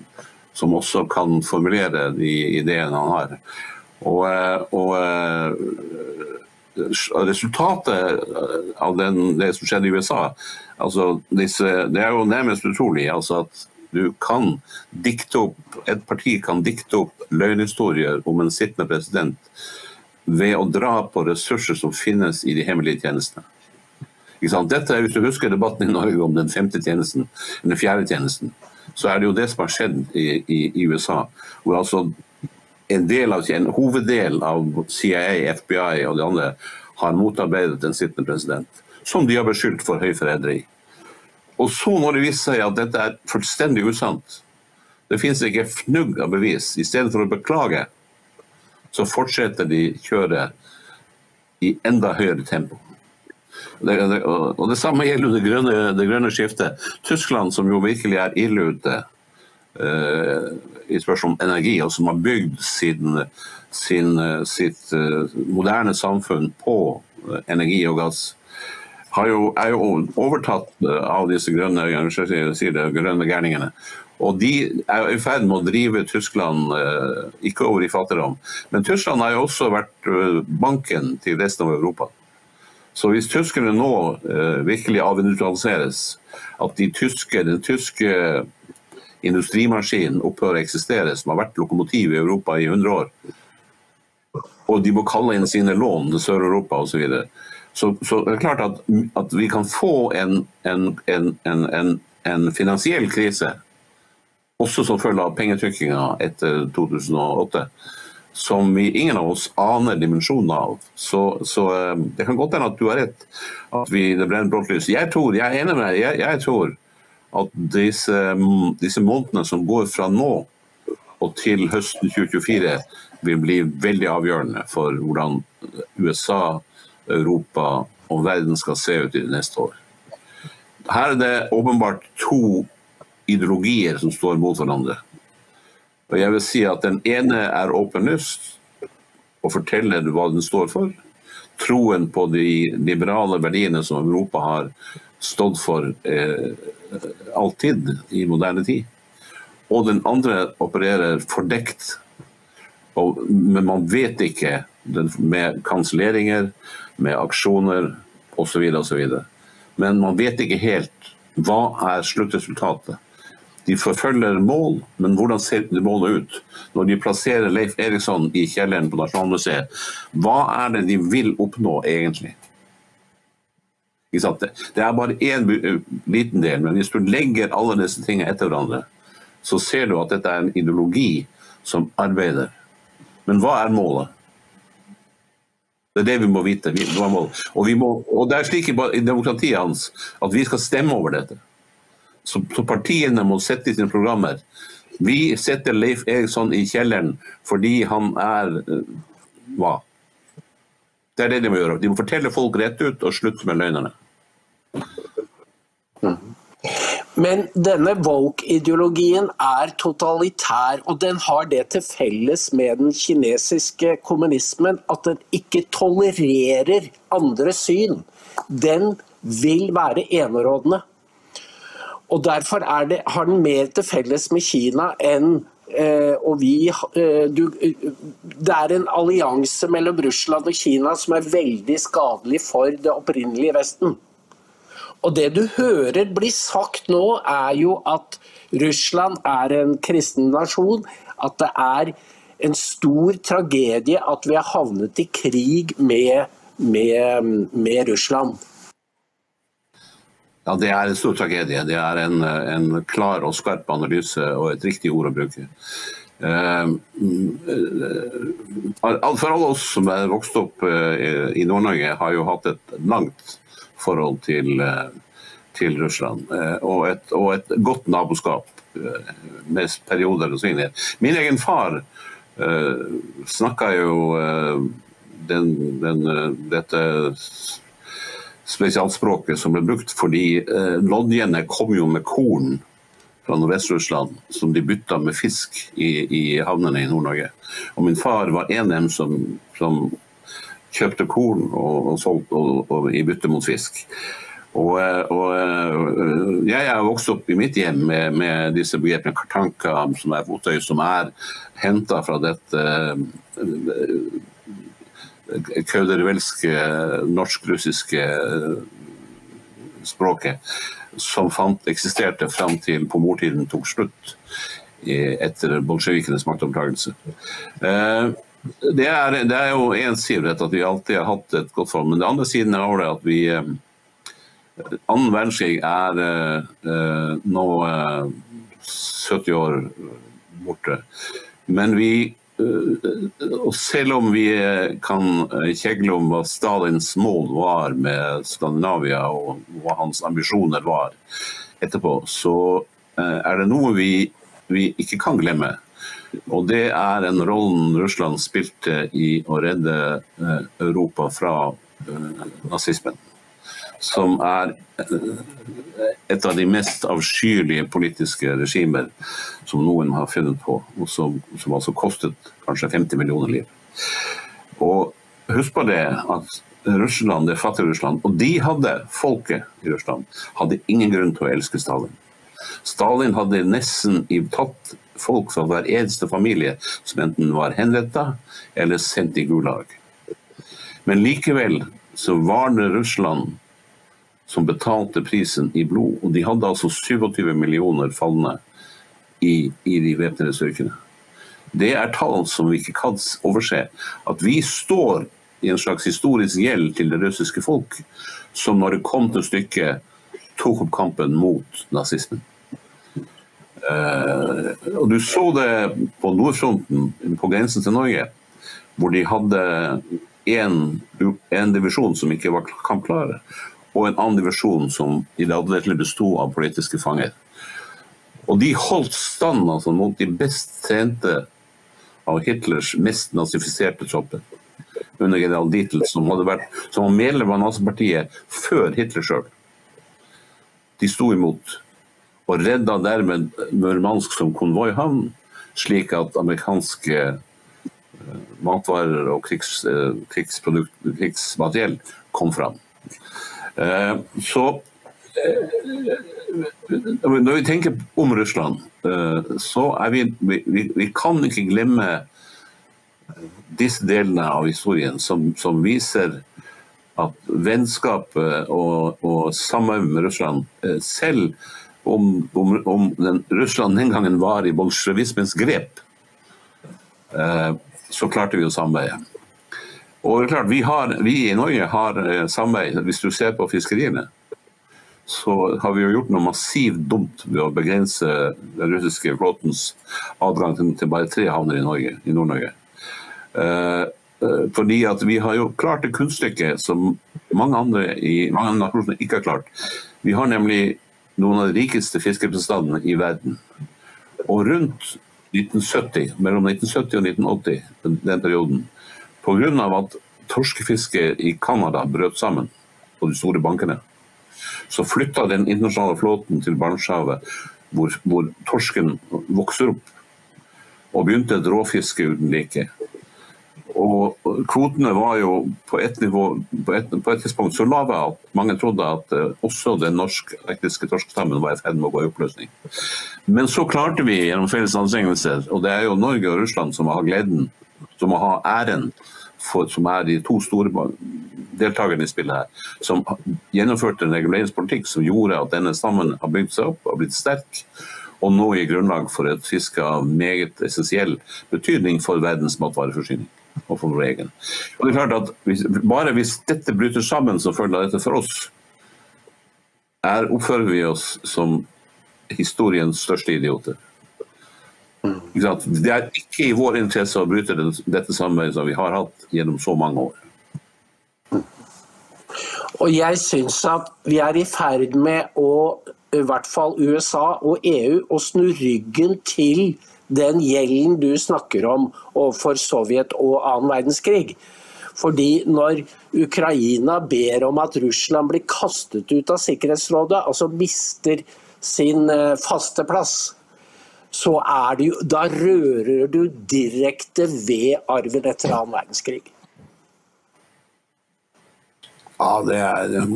som også kan formulere de ideene han har. Og, eh, og eh, resultatet av den, det som skjedde i USA altså disse, Det er jo nærmest utrolig altså at du kan dikte opp, et parti kan dikte opp løgnhistorier om en sittende president ved å dra på ressurser som finnes i de hemmelige tjenestene. Dette er, Hvis du husker debatten i Norge om den femte tjenesten, den fjerde tjenesten, så er det jo det som har skjedd i, i, i USA. Hvor altså en, del av, en hoveddel av CIA, FBI og de andre har motarbeidet den sittende president. Som de har beskyldt for høyforræderi. Og så når det viser seg at dette er fullstendig usant, det finnes ikke fnugg av bevis, i stedet for å beklage, så fortsetter de kjøret i enda høyere tempo. Det, det, og det samme gjelder det grønne, det grønne skiftet. Tyskland, som jo virkelig er ille ute uh, i spørsmål om energi, og som har bygd sin, sin, sitt uh, moderne samfunn på eh, energi og gass, jo, er jo overtatt eh, av disse grønne, det, grønne gærningene. Og de er i ferd med å drive Tyskland eh, ikke over i fattigdom. Men Tyskland har jo også vært eh, banken til resten av Europa. Så hvis tyskerne nå virkelig avindustrialiseres, at de tyske, den tyske industrimaskinen opphører å eksistere, som har vært lokomotiv i Europa i 100 år, og de må kalle inn sine lån til Sør-Europa osv., så så det er klart at, at vi kan få en, en, en, en finansiell krise, også som følge av pengetrykkinga etter 2008 som vi, ingen av oss aner dimensjonen av. Så, så eh, det kan godt hende at du har rett, at vi, det brenner blått lys. Jeg tror, jeg er enig med deg, jeg, jeg tror at disse, disse, månedene som går fra nå og til høsten 2024, vil bli veldig avgjørende for hvordan USA, Europa og verden skal se ut i det neste år. Her er det åpenbart to ideologier som står mot hverandre. Og jeg vil si at Den ene er åpenlyst og forteller hva den står for. Troen på de liberale verdiene som Europa har stått for eh, alltid i moderne tid. Og den andre opererer fordekt. Og, men man vet ikke, med kanselleringer, med aksjoner osv. osv. Men man vet ikke helt hva er sluttresultatet. De forfølger mål, men hvordan ser målet ut? Når de plasserer Leif Eriksson i kjelleren på Nasjonalmuseet, hva er det de vil oppnå egentlig? Det er bare én liten del, men hvis du legger alle disse tingene etter hverandre, så ser du at dette er en ideologi som arbeider. Men hva er målet? Det er det vi må vite. Og, må, og det er slik i demokratiet hans at vi skal stemme over dette. Så, så partiene må sette i sine programmer. Vi setter Leif Eriksson i kjelleren fordi han er uh, hva? Det er det de må gjøre. De må fortelle folk rett ut og slutte med løgnene. Men denne woke-ideologien er totalitær, og den har det til felles med den kinesiske kommunismen at den ikke tolererer andre syn. Den vil være enerådende. Og Derfor det, har den mer til felles med Kina enn eh, og vi, eh, du, Det er en allianse mellom Russland og Kina som er veldig skadelig for det opprinnelige Vesten. Og Det du hører bli sagt nå, er jo at Russland er en kristen nasjon. At det er en stor tragedie at vi har havnet i krig med, med, med Russland. Ja, Det er en stor tragedie. Det er en, en, klar og skarp analyse og et riktig ord å bruke. Uh, for alle oss som er vokst opp uh, i Nord-Norge, har jo hatt et langt forhold til, uh, til Russland. Og et, og, et, godt naboskap med perioder og svingninger. Min egen far snakka jo den, den, dette spesialspråket som ble brukt, fordi uh, lodjene kom jo med korn fra Nordvest-Russland som de bytta med fisk i, i havnene i Nord-Norge. Og Min far var en av dem som, som kjøpte korn og, og solgte i bytte mot fisk. Og, eh, og, eh, Jeg er vokst opp i mitt hjem med, med disse begrepene kartanka, som er fotøy, som er henta fra dette kauderivelske, kaudervelske, norsk-russiske eh, språket som fant, eksisterte fram til på mortiden tok slutt etter bolsjevikenes maktovertakelse. Eh, det er, det er jo én side at vi alltid har hatt et godt forhold, men den andre siden er det at vi eh, Annen verdenskrig er nå 70 år borte. Men vi eh, og selv om vi eh, kan eh, kjegle om hva Stalins mål var med Skandinavia, og hva hans ambisjoner var etterpå, så eh, er det noe vi, vi ikke kan glemme. Og det er den rollen Russland spilte i å redde eh, Europa fra eh, nazismen. Som er eh, et av de mest avskyelige politiske regimer som noen har funnet på, og som, som altså kostet kanskje 50 millioner liv. Og husk på det at Russland, det fattige Russland, og de hadde, folket i Russland, hadde ingen grunn til å elske Stalin. Stalin hadde nesten tatt folk fra hver eneste familie som enten var henrettet eller sendt i Gulag. Men likevel så var det Russland som betalte prisen i blod, og de hadde altså 27 millioner falne i, i de væpnede styrkene. Det er tall som vi ikke kan overse. At vi står i en slags historisk gjeld til det russiske folk, som når det kom til stykket, tok opp kampen mot nazismen. Eh, og du så det på nordfronten, på grensen til Norge, hvor de hadde en divisjon som ikke var kampklare, og en annen divisjon som i det alle besto av politiske fanger. Og de holdt stand altså, mot de best trente av Hitlers mest nazifiserte tropper. Under general Dietl, som, hadde vært, som var medlem av nazipartiet før Hitler sjøl. De sto imot, og redda dermed Murmansk som konvoihavn, slik at amerikanske eh, matvarer og krigs, eh, krigsmateriell kom fram. Eh, Så når vi tenker om Russland, så er vi, vi, vi kan ikke glemme disse delene av historien som, som viser at vennskapet og, og samarbeidet med Russland, selv om, om, om den, Russland den gangen var i bolsjevismens grep, eh, så klarte vi å samarbeide. Og det er klart, vi, har, vi i Norge har eh, samarbeid, hvis du ser på fiskeriene så har vi jo gjort noe massivt dumt ved å begrense den russiske flåtens adgang til, bare tre havner i Norge, i Nord-Norge. Eh, eh, fordi at vi har jo klart det kunststykket som mange andre i mange nasjoner ikke har klart. Vi har nemlig noen av de rikeste fiskebestandene i verden. Og rundt 1970, mellom 1970 og 1980, den, den perioden, pga. at torskefisket i Canada brøt sammen på de store bankene, så flytta den internasjonale flåten til Barentshavet, hvor, hvor torsken vokser opp, og begynte et råfiske uten like. Og kvotene var jo på et, nivå, på et, på et tidspunkt så lave at mange trodde at eh, også den norsk-ektiske torskstammen var i ferd med å gå i oppløsning. Men så klarte vi gjennom felles anstrengelser, og det er jo Norge og Russland som har gleden, som har æren, for, som er de to store deltakerne i spillet her, som gjennomførte en reguleringspolitikk som gjorde at denne stammen har bygd seg opp og blitt sterk, og nå gir grunnlag for et fiske av meget essensiell betydning for verdens matvareforsyning. Og for vår egen. Og det er klart at hvis, Bare hvis dette bryter sammen som følge av dette for oss, er, oppfører vi oss som historiens største idioter. Det er ikke i vår interesse å bryte det, dette samarbeidet som vi har hatt gjennom så mange år. Og jeg syns at vi er i ferd med å, i hvert fall USA og EU, å snu ryggen til den gjelden du snakker om overfor Sovjet og annen verdenskrig. Fordi når Ukraina ber om at Russland blir kastet ut av Sikkerhetsrådet, altså mister sin eh, faste plass, så er det jo, da rører du direkte ved arven etter annen verdenskrig. Ja, det er,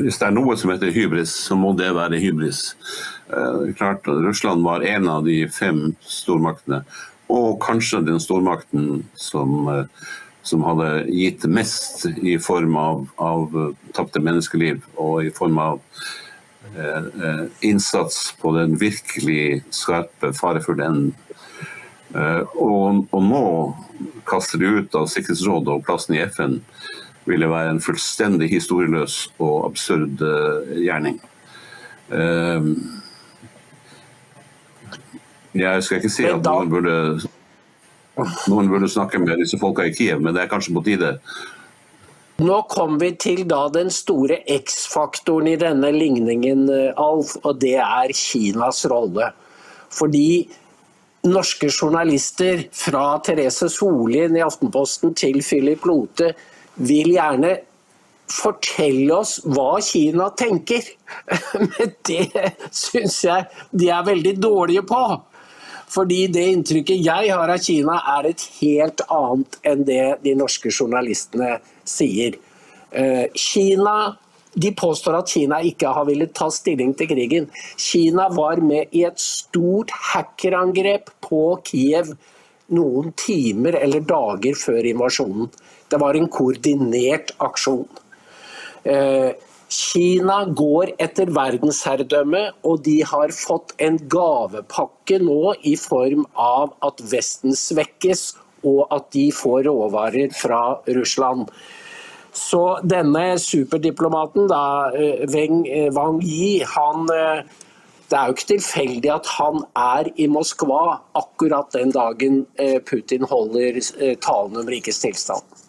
Hvis det er noe som heter hybris, så må det være hybris. Eh, klart Russland var en av de fem stormaktene, og kanskje den stormakten som, eh, som hadde gitt mest i form av, av eh, tapte menneskeliv og i form av eh, eh, innsats på den virkelig skarpe, farefulle enden. Eh, og, og nå kaster de ut av Sikkerhetsrådet og plassen i FN ville være en fullstendig historieløs og absurd eh, gjerning. Eh, Jeg skal ikke si at noen burde, noen burde snakke med disse folka i Kiev, men det er kanskje på tide. Nå kom vi til da den store X-faktoren i denne ligningen, eh, Alf, og det er Kinas rolle. Fordi norske journalister, fra Therese Solien i Aftenposten til Philip Lote, vil gjerne fortelle oss hva Kina tenker. Men det syns jeg de er veldig dårlige på. Fordi det inntrykket jeg har av Kina er et helt annet enn det de norske journalistene sier. Eh, Kina de påstår at Kina ikke har villet ta stilling til krigen. Kina var med i et stort hackerangrep på Kiev noen timer eller dager før invasjonen. Det var en koordinert aksjon. Eh, Kina går etter verdensherredømme, og de har fått en gavepakke nå i form av at Vesten svekkes, og at de får råvarer fra Russland. Så denne superdiplomaten, da, eh, Weng, eh, Wang Yi, han Det er jo ikke tilfeldig at han er i Moskva akkurat den dagen Putin holder talen om rikets tilstand.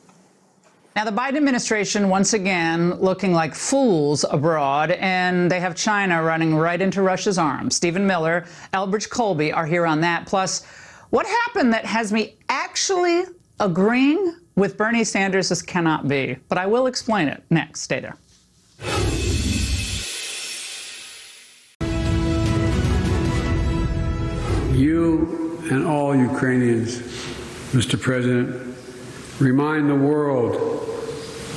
Now, the Biden administration, once again, looking like fools abroad, and they have China running right into Russia's arms. Stephen Miller, Elbridge Colby are here on that. Plus, what happened that has me actually agreeing with Bernie Sanders this cannot be. But I will explain it next. Stay there. You and all Ukrainians, Mr. President, remind the world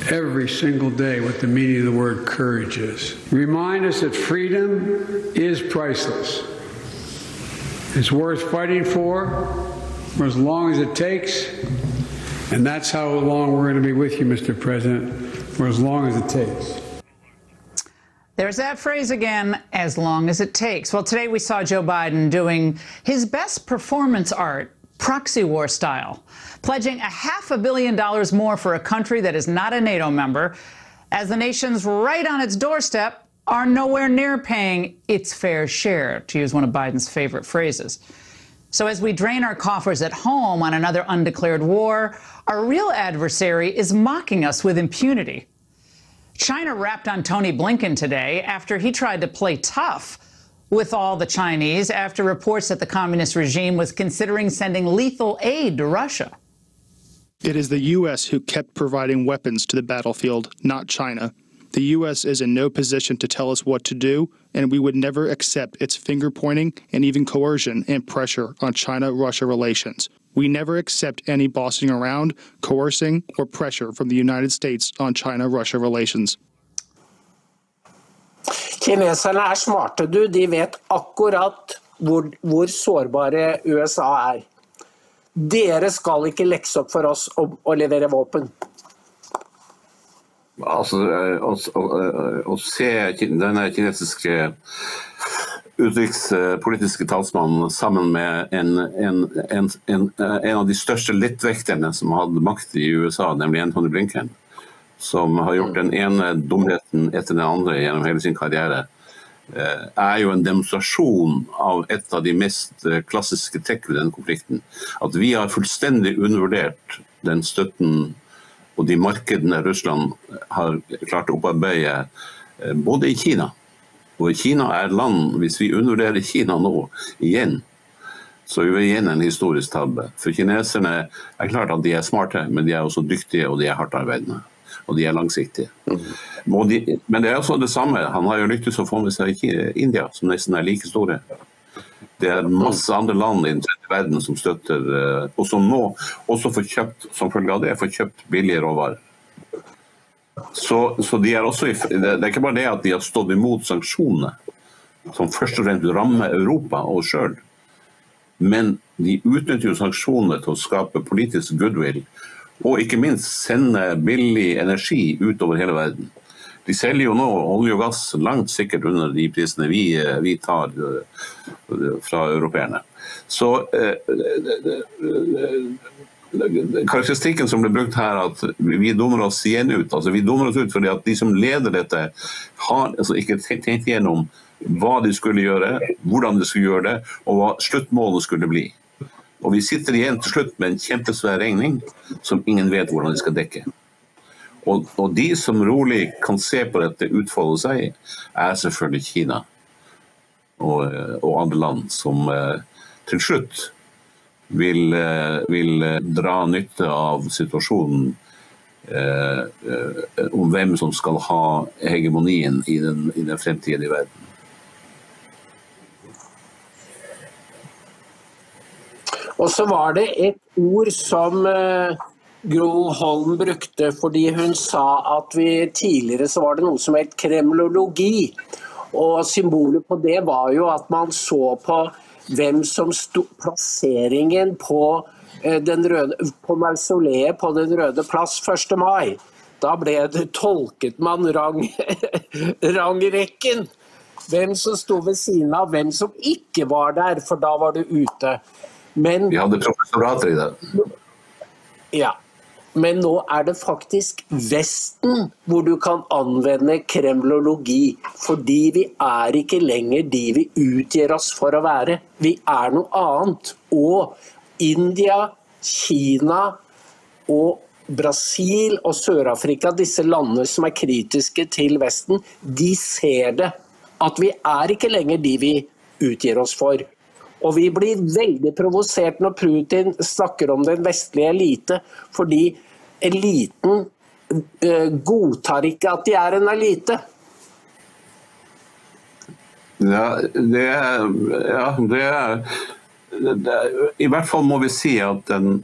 every single day what the meaning of the word courage is. Remind us that freedom is priceless. It's worth fighting for for as long as it takes. And that's how long we're going to be with you, Mr. President, for as long as it takes. There's that phrase again, as long as it takes. Well, today we saw Joe Biden doing his best performance art, proxy war style, pledging a half a billion dollars more for a country that is not a NATO member, as the nations right on its doorstep are nowhere near paying its fair share, to use one of Biden's favorite phrases. So, as we drain our coffers at home on another undeclared war, our real adversary is mocking us with impunity. China rapped on Tony Blinken today after he tried to play tough with all the Chinese after reports that the communist regime was considering sending lethal aid to Russia. It is the U.S. who kept providing weapons to the battlefield, not China. The U.S. is in no position to tell us what to do, and we would never accept its finger pointing and even coercion and pressure on China Russia relations. We never accept any bossing around, coercing, or pressure from the United States on China Russia relations. Kineserne er smarte, du. De vet akkurat hvor, hvor sårbare USA er. Dere skal ikke lekse opp for oss om å levere våpen. Altså, eh, å, å, å se denne kinesiske utenrikspolitiske talsmannen sammen med en, en, en, en, en av de største lettvekterne som hadde makt i USA, nemlig Anthony Blinken, som har gjort den ene dumheten etter den andre gjennom hele sin karriere, eh, er jo en demonstrasjon av et av de mest eh, klassiske trekk ved denne konflikten. At vi har fullstendig undervurdert den støtten og de markedene Russland har klart å opparbeide eh, både i Kina. Og Kina er land, hvis vi undervurderer Kina nå igjen, så er vi igjen en historisk tabbe. For kineserne er klart at de er smarte, men de er også dyktige og de er hardt arbeidende. Og de er langsiktige. Mm. de, men det er også det samme. Han har jo lyktes å få med seg India, som nesten er like store. Det er masse andre land i den tredje verden som støtter, eh, og som nå også får kjøpt, som følge av det, får kjøpt billige råvarer. Så, så de er også det det er ikke bare det at de har stått imot sanksjonene, som først og fremst rammer Europa og oss sjøl, men de utnytter jo sanksjonene til å skape politisk goodwill, og ikke minst sende billig energi utover hele verden. De selger jo nå olje og gass langt sikkert under de prisene vi, eh, vi tar eh, fra europeerne. Så eh, karakteristikken som ble brukt her, at vi dummer oss igjen ut. altså Vi dummer oss ut fordi at de som leder dette, har altså ikke tenkt gjennom hva de skulle gjøre, hvordan de skulle gjøre det, og hva sluttmålet skulle bli. Og vi sitter igjen til slutt med en kjempesvær regning som ingen vet hvordan de skal dekke. Og, og de som rolig kan se på dette utfolde seg, er selvfølgelig Kina og, og andre land som eh, til slutt vil, eh, vil eh, dra nytte av situasjonen eh, eh, om hvem som skal ha hegemonien i den, i den fremtidige verden. Og så var det et ord som eh, Gro Holm brukte fordi hun sa at vi tidligere så var det noe som het kremlologi. Og symbolet på det var jo at man så på hvem som sto plasseringen på, eh, den røde, på mausoleet på Den røde plass 1. mai. Da ble det, tolket man rang, rangrekken. Hvem som sto ved siden av, hvem som ikke var der, for da var du ute. Men Vi hadde professorater i det. ja. Men nå er det faktisk Vesten hvor du kan anvende kremlologi. Fordi vi er ikke lenger de vi utgir oss for å være. Vi er noe annet. Og India, Kina og Brasil og Sør-Afrika, disse landene som er kritiske til Vesten, de ser det. At vi er ikke lenger de vi utgir oss for. Og vi blir veldig provosert når Putin snakker om den vestlige elite, fordi eliten eh, godtar ikke at de er en elite. Ja, det ja, det er, I hvert fall må vi si at den,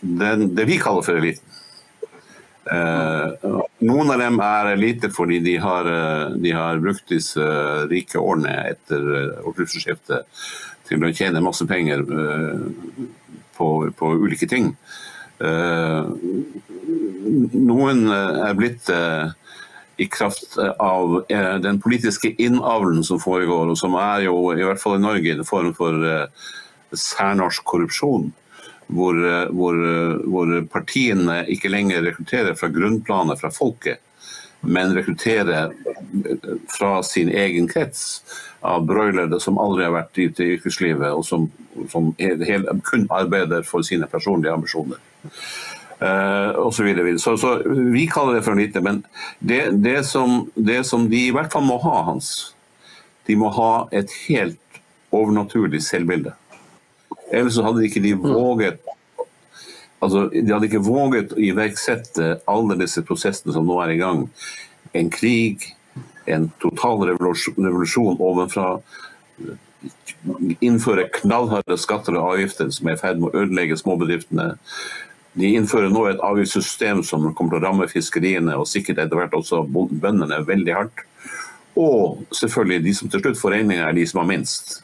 den, det vi kaller for eliten eh, Noen av dem er elite fordi de har, eh, de har brukt disse rike årene etter eh, årtusenskiftet til å tjene masse penger eh, på, på ulike ting. Eh, noen eh, er blitt i kraft av den politiske innavlen som foregår, og som er jo, i hvert fall i Norge, en form for særnorsk korrupsjon. Hvor, hvor, hvor partiene ikke lenger rekrutterer fra grunnplanet fra folket, men rekrutterer fra sin egen krets av broilere som aldri har vært ute i yrkeslivet, og som, som he- hel- kun arbeider for sine personlige ambisjoner. Uh, og så, videre, så, så vi kaller det for lite, men det, det, som, det som de i hvert fall må ha, Hans, de må ha et helt overnaturlig selvbilde. Ellers så hadde ikke de våget altså, De hadde ikke våget å iverksette alle disse prosessene som nå er i gang. En krig, en total revolusjon, ovenfra. Innføre knallharde skatter og avgifter som er i ferd med å ødelegge småbedriftene. De innfører nå et avgiftssystem som kommer til å ramme fiskeriene og sikkert etter hvert også bøndene veldig hardt. Og selvfølgelig de som til slutt får regninga, er de som har minst.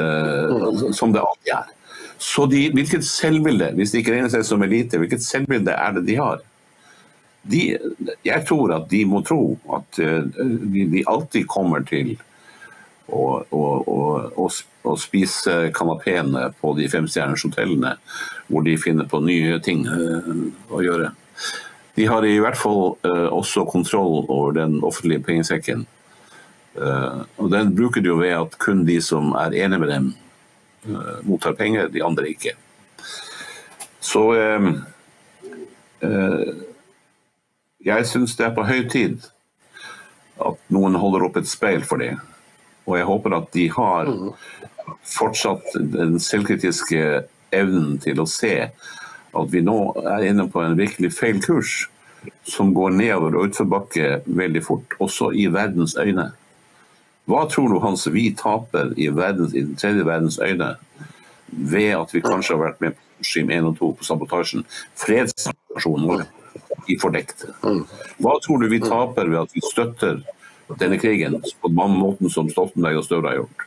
Eh, som det alltid er. Så de, hvilket selvbilde, hvis de ikke regner seg som elite, hvilket selvbilde er det de har? De, jeg tror at de må tro at eh, de, de alltid kommer til å, å, å, å, spise kanapeene på de femstjerners hotellene, hvor de finner på nye ting eh, å gjøre. De har i hvert fall eh, også kontroll over den offentlige pengesekken. Og den bruker de jo ved at kun de som er enige med dem, mottar penger, de andre ikke. Så eh, eh, jeg syns det er på høy tid at noen holder opp et speil for det. Og jeg håper at de har fortsatt den selvkritiske evnen til å se at vi nå er inne på en virkelig feil kurs som går nedover og utforbakke veldig fort, også i verdens øyne. Hva tror du Hans, vi taper i, verdens, i den tredje verdens øyne ved at vi kanskje har vært med på regime 1 og 2 på sabotasjen? Fredssituasjonen vår i fordekte. Hva tror du vi taper ved at vi støtter denne krigen på den måten som Stoltenberg og Støre har gjort?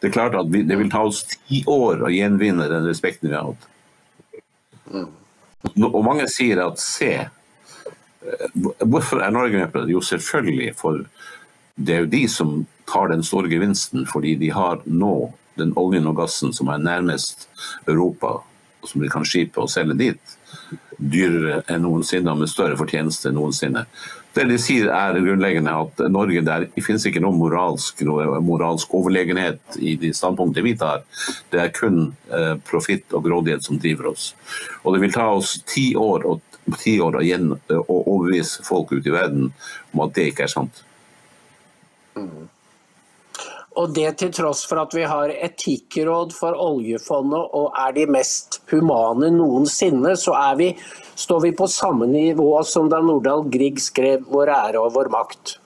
Det er klart at vi, det vil ta oss ti år å gjenvinne den respekten vi har hatt. Og mange sier at se, eh, hvorfor er Norge med på det? Jo, selvfølgelig, for det er jo de som tar den store gevinsten, fordi de har nå den oljen og gassen som er nærmest Europa, som de kan skipe og selge dit, dyrere enn noensinne og med større fortjeneste enn noensinne. Det de sier er grunnleggende at Norge der det finnes ikke noe moralsk, noe moralsk overlegenhet i de standpunktene vi tar. Det er kun eh, profitt og grådighet som driver oss. Og det vil ta oss ti år, og, ti år å, gjen, å overbevise folk ute i verden om at det ikke er sant. Og det til tross for at vi har etikkråd for oljefondet og er de mest humane noensinne, så er vi, står vi på samme nivå som da Nordahl Grieg skrev 'Vår ære og vår makt'.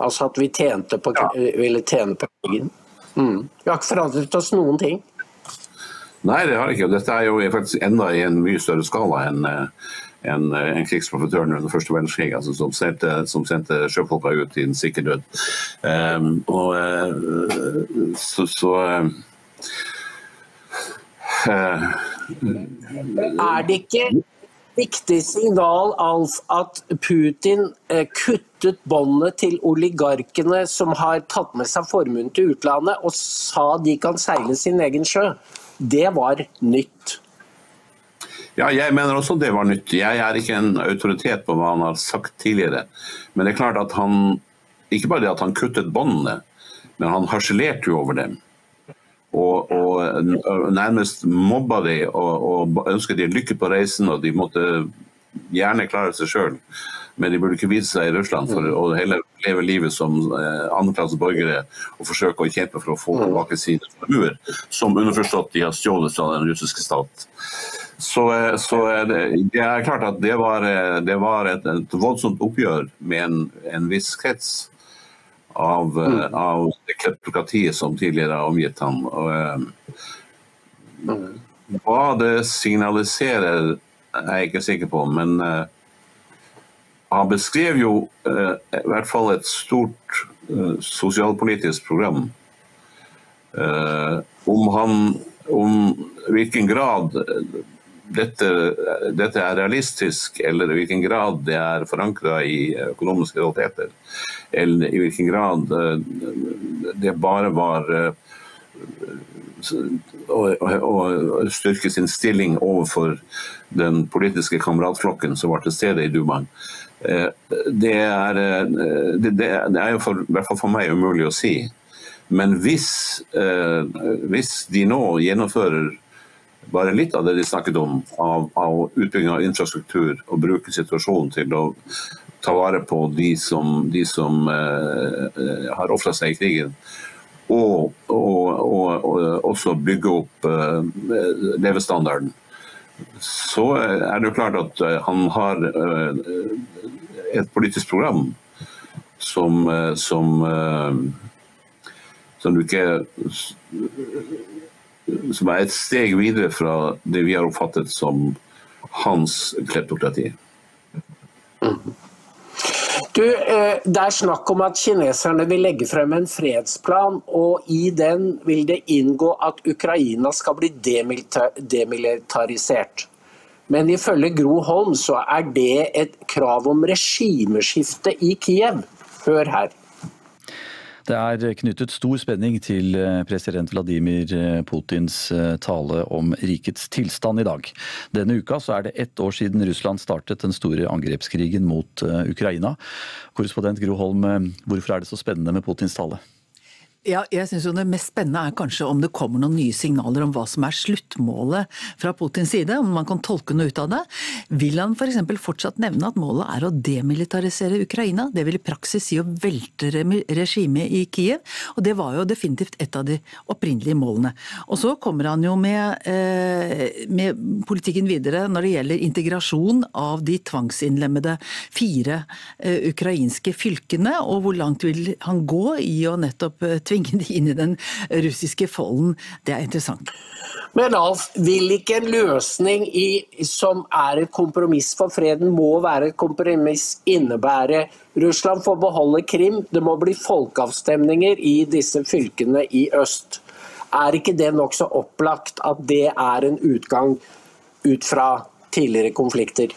Altså at vi på, ville tjene på krigen. Mm. Vi har ikke forandret oss noen ting. Nei, det har ikke. Dette er jo faktisk enda i en mye større skala enn eh, en, en krigsprofitør under første verdenskrig, altså som sendte, som sendte sjøfolka ut i en sikker død. Um, og uh, så, så uh, Er det ikke viktig signal, Alf, at Putin eh, kuttet båndet til oligarkene som har tatt med seg formuen til utlandet, og sa de kan seile sin egen sjø? Det var nytt. Ja, jeg mener også det var nytt. Jeg er ikke en autoritet på hva han har sagt tidligere. Men det er klart at han Ikke bare det at han kuttet båndene, men han harselerte jo over dem. Og, og nærmest mobba de og, og ønsket de lykke på reisen, og de måtte gjerne klare seg sjøl. Men de burde ikke vise seg i Russland for å heller leve livet som eh, andreklasses borgere og forsøke å kjempe for å få tilbake sine formuer, som underforstått de har stjålet fra den russiske stat. Så, eh, så det, det, er klart at det var, eh, det var et, et, voldsomt oppgjør med en, en viss krets av, mm. av kleptokratiet som tidligere har omgitt ham. Og, uh, hva det signaliserer, er jeg ikke sikker på. Men uh, han beskrev jo eh, i hvert fall et stort sosialpolitisk program. om han om hvilken grad dette, dette, er realistisk, eller i hvilken grad det er forankra i økonomiske realiteter. Eller i hvilken grad eh, det bare var å, å, å, styrke sin stilling overfor den politiske kameratflokken som var til stede i Dumaen. Eh, det er, det, det er jo for, i hvert fall for meg umulig å si. Men hvis, hvis de nå gjennomfører bare litt av det de snakket om, av, av utbygging av infrastruktur, og bruke situasjonen til å ta vare på de som, de som eh, har ofra seg i krigen. Og, og, og, og også bygge opp eh, levestandarden. Så er det jo klart at eh, han har eh, et politisk program som, eh, som, eh, som du ikke som er et steg videre fra det vi har oppfattet som hans kleptokrati. Du, eh, Det er snakk om at kineserne vil legge frem en fredsplan, og i den vil det inngå at Ukraina skal bli demilitarisert. Men ifølge Gro Holm så er det et krav om regimeskifte i Kiev. Hør her. Det er knyttet stor spenning til eh, president Vladimir eh, Putins eh, tale om rikets tilstand i dag. Denne uka så er det ett år siden Russland startet den store angrepskrigen mot Ukraina. Korrespondent Gro Holm, hvorfor er det så spennende med Putins tale? Ja, jeg synes jo Det mest spennende er kanskje om det kommer noen nye signaler om hva som er sluttmålet fra Putins side, om man kan tolke noe ut av det. Vil han f.eks. For fortsatt nevne at målet er å demilitarisere Ukraina? Det vil i praksis si å velte regimet i Kiev, og det var jo definitivt et av de opprinnelige målene. Og så kommer han jo med, eh, med politikken videre når det gjelder integrasjon av de tvangsinnlemmede fire eh, ukrainske fylkene, og hvor langt vil han gå i å nettopp tvinge tvinge de inn i den russiske folden. Det er interessant. Men Alf, vil ikke en løsning i, som er et kompromiss for freden, må være et kompromiss, innebære Russland får beholde Krim, det må bli folkeavstemninger i disse fylkene i øst. Er ikke det nokså opplagt at det er en utgang ut fra tidligere konflikter?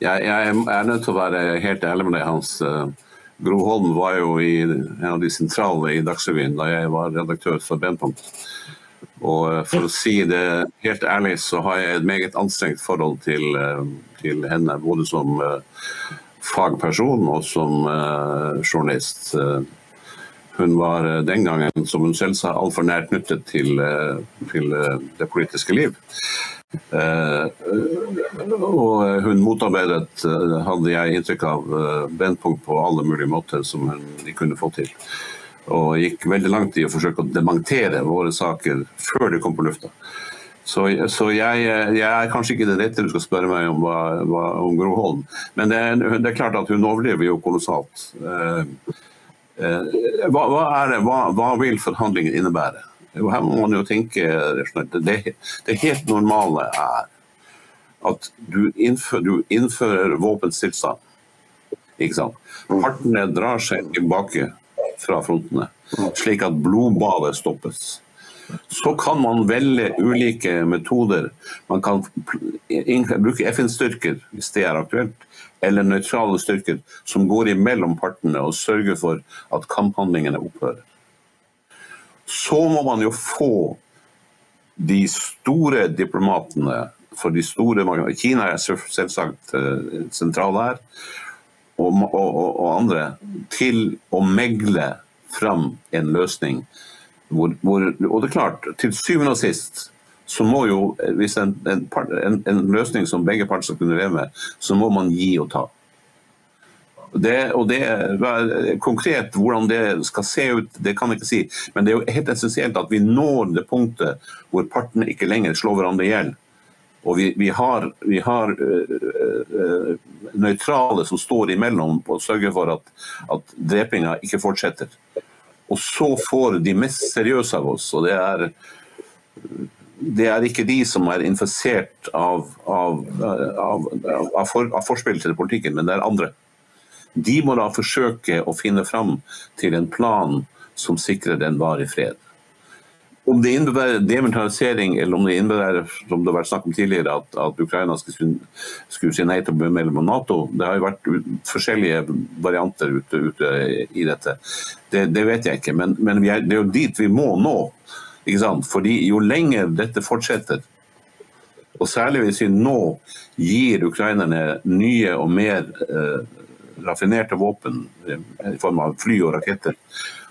Jeg, jeg er nødt til å være helt ærlig med deg, Hans. Gro Holm var jo i, en av de sentrale i Dagsrevyen da jeg var redaktør for Brennpunkt. Og eh, for å si det helt ærlig, så har jeg et meget anstrengt forhold til, eh, til henne. Både som eh, fagperson og som journalist. Hun var den gangen, som hun selv sa, altfor nært knyttet til, til det politiske liv. Eh, og hun motarbeidet, eh, hadde jeg inntrykk av, eh, Brennpunkt på alle mulige måter som hun kunne få til. Og gikk veldig langt i å forsøke å dementere våre saker før de kom på lufta. Så, så jeg, jeg, er kanskje ikke den rette du skal spørre meg om, hva, om Gro Holm. Men det er, det er, klart at hun overlever jo kolossalt. Eh, eh, hva, hva, det, hva, vil forhandlingen innebære? Jo, her må man jo tenke det, det helt normale er at du innfører, du innfører våpenstillstand. Ikke sant? Partene drar seg tilbake fra frontene, slik at blodbadet stoppes. Så kan man velge ulike metoder. Man kan bruke FN-styrker hvis det er aktuelt, eller nøytrale styrker som går imellom partene og sørger for at kamphandlingene opphører. Så må man jo få de store diplomatene for de store Kina er selvsagt sentral her, og, og, og andre, til å megle fram en løsning hvor, hvor, og det er klart, til syvende og sist så må jo, hvis en, en, en, en løsning som begge parter skal kunne leve med, så må man gi og ta. Det, og det, Konkret hvordan det skal se ut, det kan jeg ikke si. Men det er jo helt essensielt at vi når det punktet hvor partene ikke lenger slår hverandre i hjel. Og vi, vi har, vi har øh, øh, nøytrale som står imellom og sørger for at, at drepinga ikke fortsetter. Og så får de mest seriøse av oss, og det er, det er ikke de som er infisert av, av, av, av, av forspill til politikken, men det er andre. De må da forsøke å finne fram til en plan som sikrer en varig fred. Om det innebærer demilitarisering, eller om det innebærer som det har vært snakk om tidligere, at, at Ukraina skulle, skulle, si nei til å bli medlem av Nato, det har jo vært forskjellige varianter ute, ute i dette. Det, det, vet jeg ikke, men, men er, det er jo dit vi må nå. Ikke sant? Fordi jo lenger dette fortsetter, og særlig hvis vi nå gir ukrainerne nye og mer eh, raffinerte våpen i form av fly og raketter,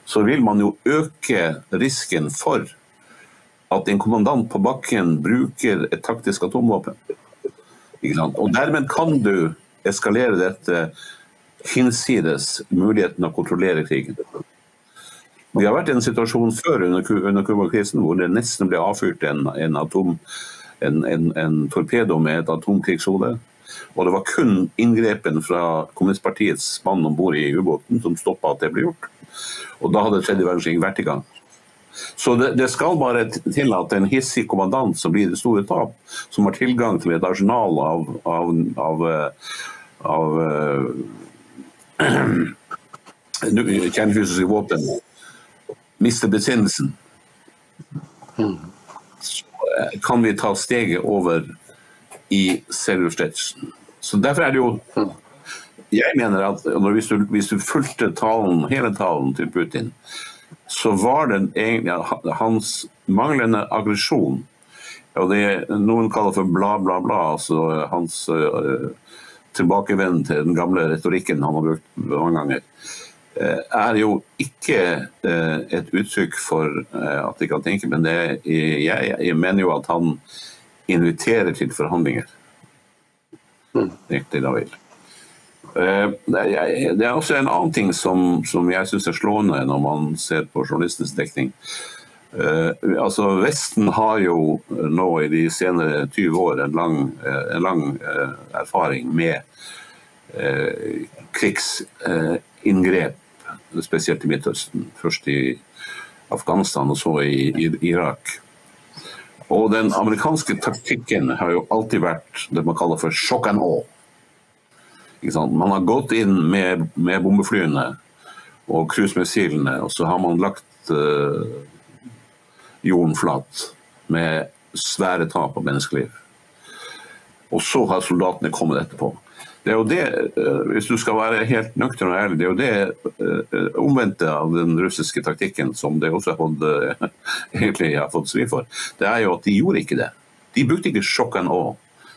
så vil man jo øke risken for at en kommandant på bakken bruker et taktisk atomvåpen. Og Dermed kan du eskalere dette hinsides muligheten å kontrollere krigen. Vi har vært i en situasjon før under Cuba-krisen hvor det nesten ble avfyrt en, en, atom, en, en torpedo med et atomkrigshode. Og det var kun inngrepen fra kommunistpartiets mann om bord i ubåten som stoppa at det ble gjort. Og da hadde tredje verdenskrig vært i gang. Så det, det, skal bare til at en hissig kommandant som blir det store tap, som har tilgang til et arsenal av, av, av, av uh, kjernefysiske våpen, mister besinnelsen, så eh, kan vi ta steget over i Selverstedtsen. Så derfor er det jo Jeg mener at hvis du, hvis du fulgte talen, hele talen til Putin, så var det egentlig hans manglende aggresjon og det noen kaller for bla, bla, bla, altså hans uh, tilbakevend til den gamle retorikken han har brukt mange ganger, uh, er jo ikke uh, et uttrykk for at de kan tenke, men det, jeg, jeg, mener jo at han inviterer til forhandlinger. Mm. Riktig, David. Eh, det er også en annen ting som, som jeg syns er slående når man ser på journalistenes dekning. Uh, altså Vesten har jo nå i de senere 20 år en lang, en lang erfaring med krigsinngrep, spesielt i Midtøsten. Først i Afghanistan og så i Irak. Og den amerikanske taktikken har jo alltid vært det man kaller for shock and awe. Man har gått inn med, med bombeflyene og cruisemissilene, og så har man lagt uh, jorden flat med svære tap av menneskeliv. Og så har soldatene kommet etterpå. Det er jo det, uh, hvis du skal være helt nøktern og ærlig, det er jo det uh, omvendte av den russiske taktikken som det også har fått, egentlig har fått svi for. Det er jo at de gjorde ikke det. De brukte ikke sjokk and.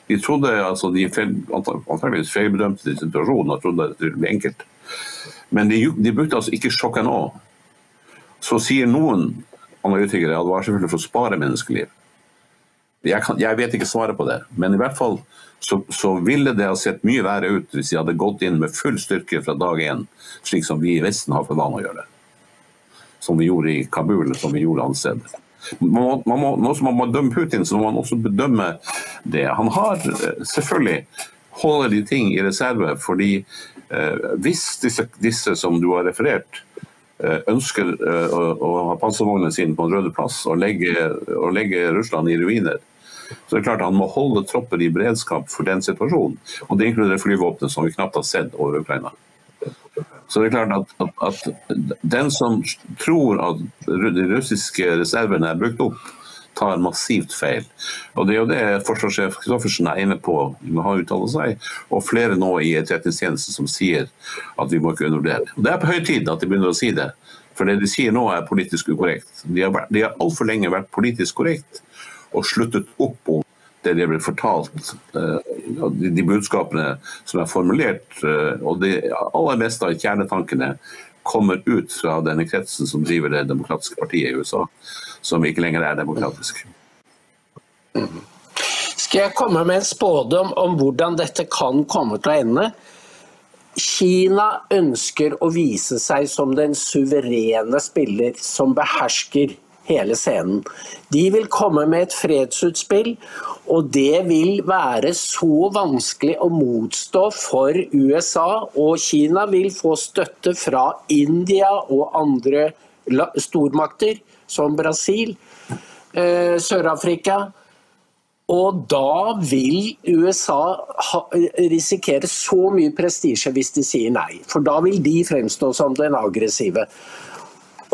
De trodde altså de antakeligvis feilbedømte situasjonen og trodde det ville bli enkelt. Men de, de brukte altså ikke sjokk nå. Så sier noen analytikere at det var selvfølgelig for å spare menneskeliv. Jeg, kan, jeg, vet ikke svaret på det, men i hvert fall så, så, ville det ha sett mye verre ut hvis de hadde gått inn med full styrke fra dag én, slik som vi i Vesten har for vane å gjøre. Som vi gjorde i Kabul, som vi gjorde andre steder. Nå som man må dømme Putin, så må man også bedømme det. Han har eh, selvfølgelig holder de ting i reserve, fordi eh, hvis disse, disse, som du har referert, eh, ønsker eh, å, å, ha panservognene sine på Den røde plass og legge, og legge Russland i ruiner, så det er klart Han må holde tropper i beredskap for den situasjonen. Og Det inkluderer flyvåpenet, som vi knapt har sett over Ukraina. Så det er klart at, at, at den som tror at de russiske reservene er brukt opp, tar massivt feil. Og Det er jo det forsvarssjef Kristoffersen er inne på, må ha uttalt seg, og flere nå i etterretningstjenesten som sier at vi må ikke undervurdere. Det er på høy tid at de begynner å si det. For det de sier nå er politisk ukorrekt. De har, vært, de har altfor lenge vært politisk korrekt og sluttet opp om det de ble fortalt, eh, de budskapene som er formulert. eh, Og det aller meste av kjernetankene kommer ut fra denne kretsen som driver det demokratiske partiet i USA, som ikke lenger er demokratisk. Skal jeg komme med en spådom om hvordan dette kan komme til å ende? Kina ønsker å vise seg som den suverene spiller som behersker hele scenen. De vil komme med et fredsutspill, og det vil være så vanskelig å motstå for USA. Og Kina vil få støtte fra India og andre stormakter, som Brasil, eh, Sør-Afrika. Og da vil USA risikere så mye prestisje hvis de sier nei. For da vil de fremstå som den aggressive.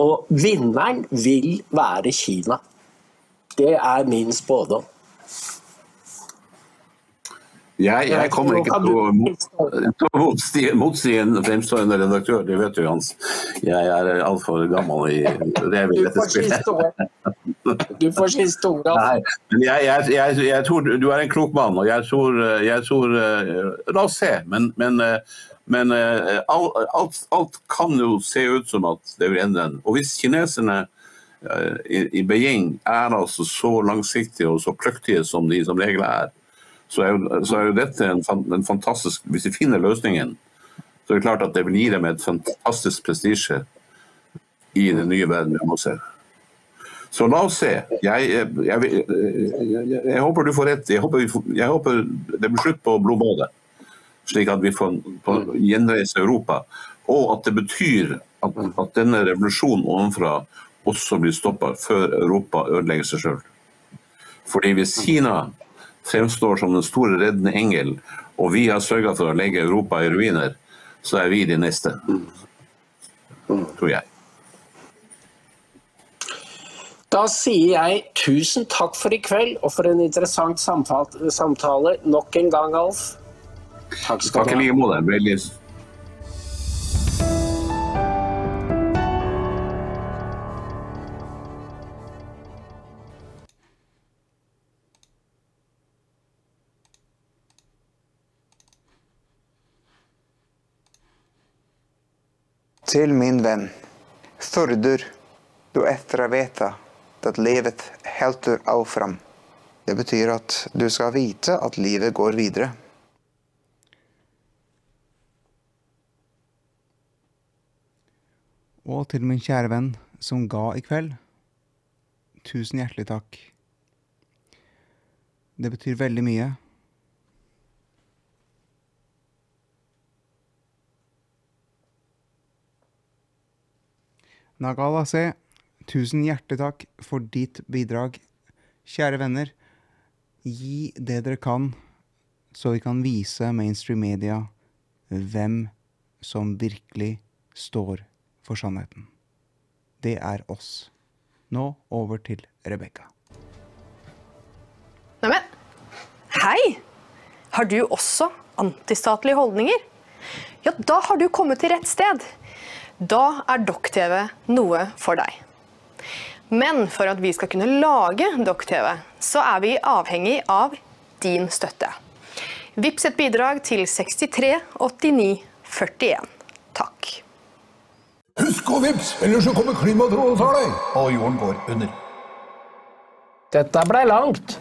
Og vinneren vil være Kina. Det er min spådom. Jeg, jeg, kommer ikke til å motsi, en fremstående redaktør, det vet du Hans. Jeg er altfor gammel i rev i dette spillet. Du får siste ordet. Nei, men jeg, jeg, jeg, tror du er en klok mann, og jeg tror, tror La oss se. Men, men, men alt, alt, kan jo se ut som at det vil ende. Og hvis kineserne i, i Beijing er altså så langsiktige og så kløktige som de som regel er, så er, jo, så er jo dette en, en, fantastisk Hvis de finner løsningen, så er det klart at det vil gi dem et fantastisk prestisje i den nye verden vi må se. Så la oss se. Jeg, jeg, jeg, jeg håper du får rett. Jeg håper, jeg håper, det blir slutt på blodbadet, slik at vi får, gjenreise Europa. Og at det betyr at, at denne revolusjonen ovenfra også blir stoppa før Europa ødelegger seg sjøl. Fordi hvis Kina fremstår som den store reddende engel, og vi har sørga for å legge Europa i ruiner, så er vi de neste. Tror jeg. Da sier jeg tusen takk for i kveld, og for en interessant samtale nok en gang, Alf. Takk skal du ha. Takk i like måte. Til min venn. Fördur du etter å vite at livet helter avfram. Det betyr at du skal vite at livet går videre. Og til min kjære venn som ga i kveld. Tusen hjertelig takk. Det betyr veldig mye. Nagala C, tusen hjertelig takk for ditt bidrag. Kjære venner, gi det dere kan, så vi kan vise mainstream media hvem som virkelig står for sannheten. Det er oss. Nå over til Rebekka. Neimen, hei! Har du også antistatlige holdninger? Ja, da har du kommet til rett sted. Da er Dokk-TV noe for deg. Men for at vi skal kunne lage Dokk-TV, så er vi avhengig av din støtte. Vips et bidrag til 63 89 41. Takk. Husk å vips, ellers så kommer klimatrollet og tar deg, og jorden går under. Dette ble langt.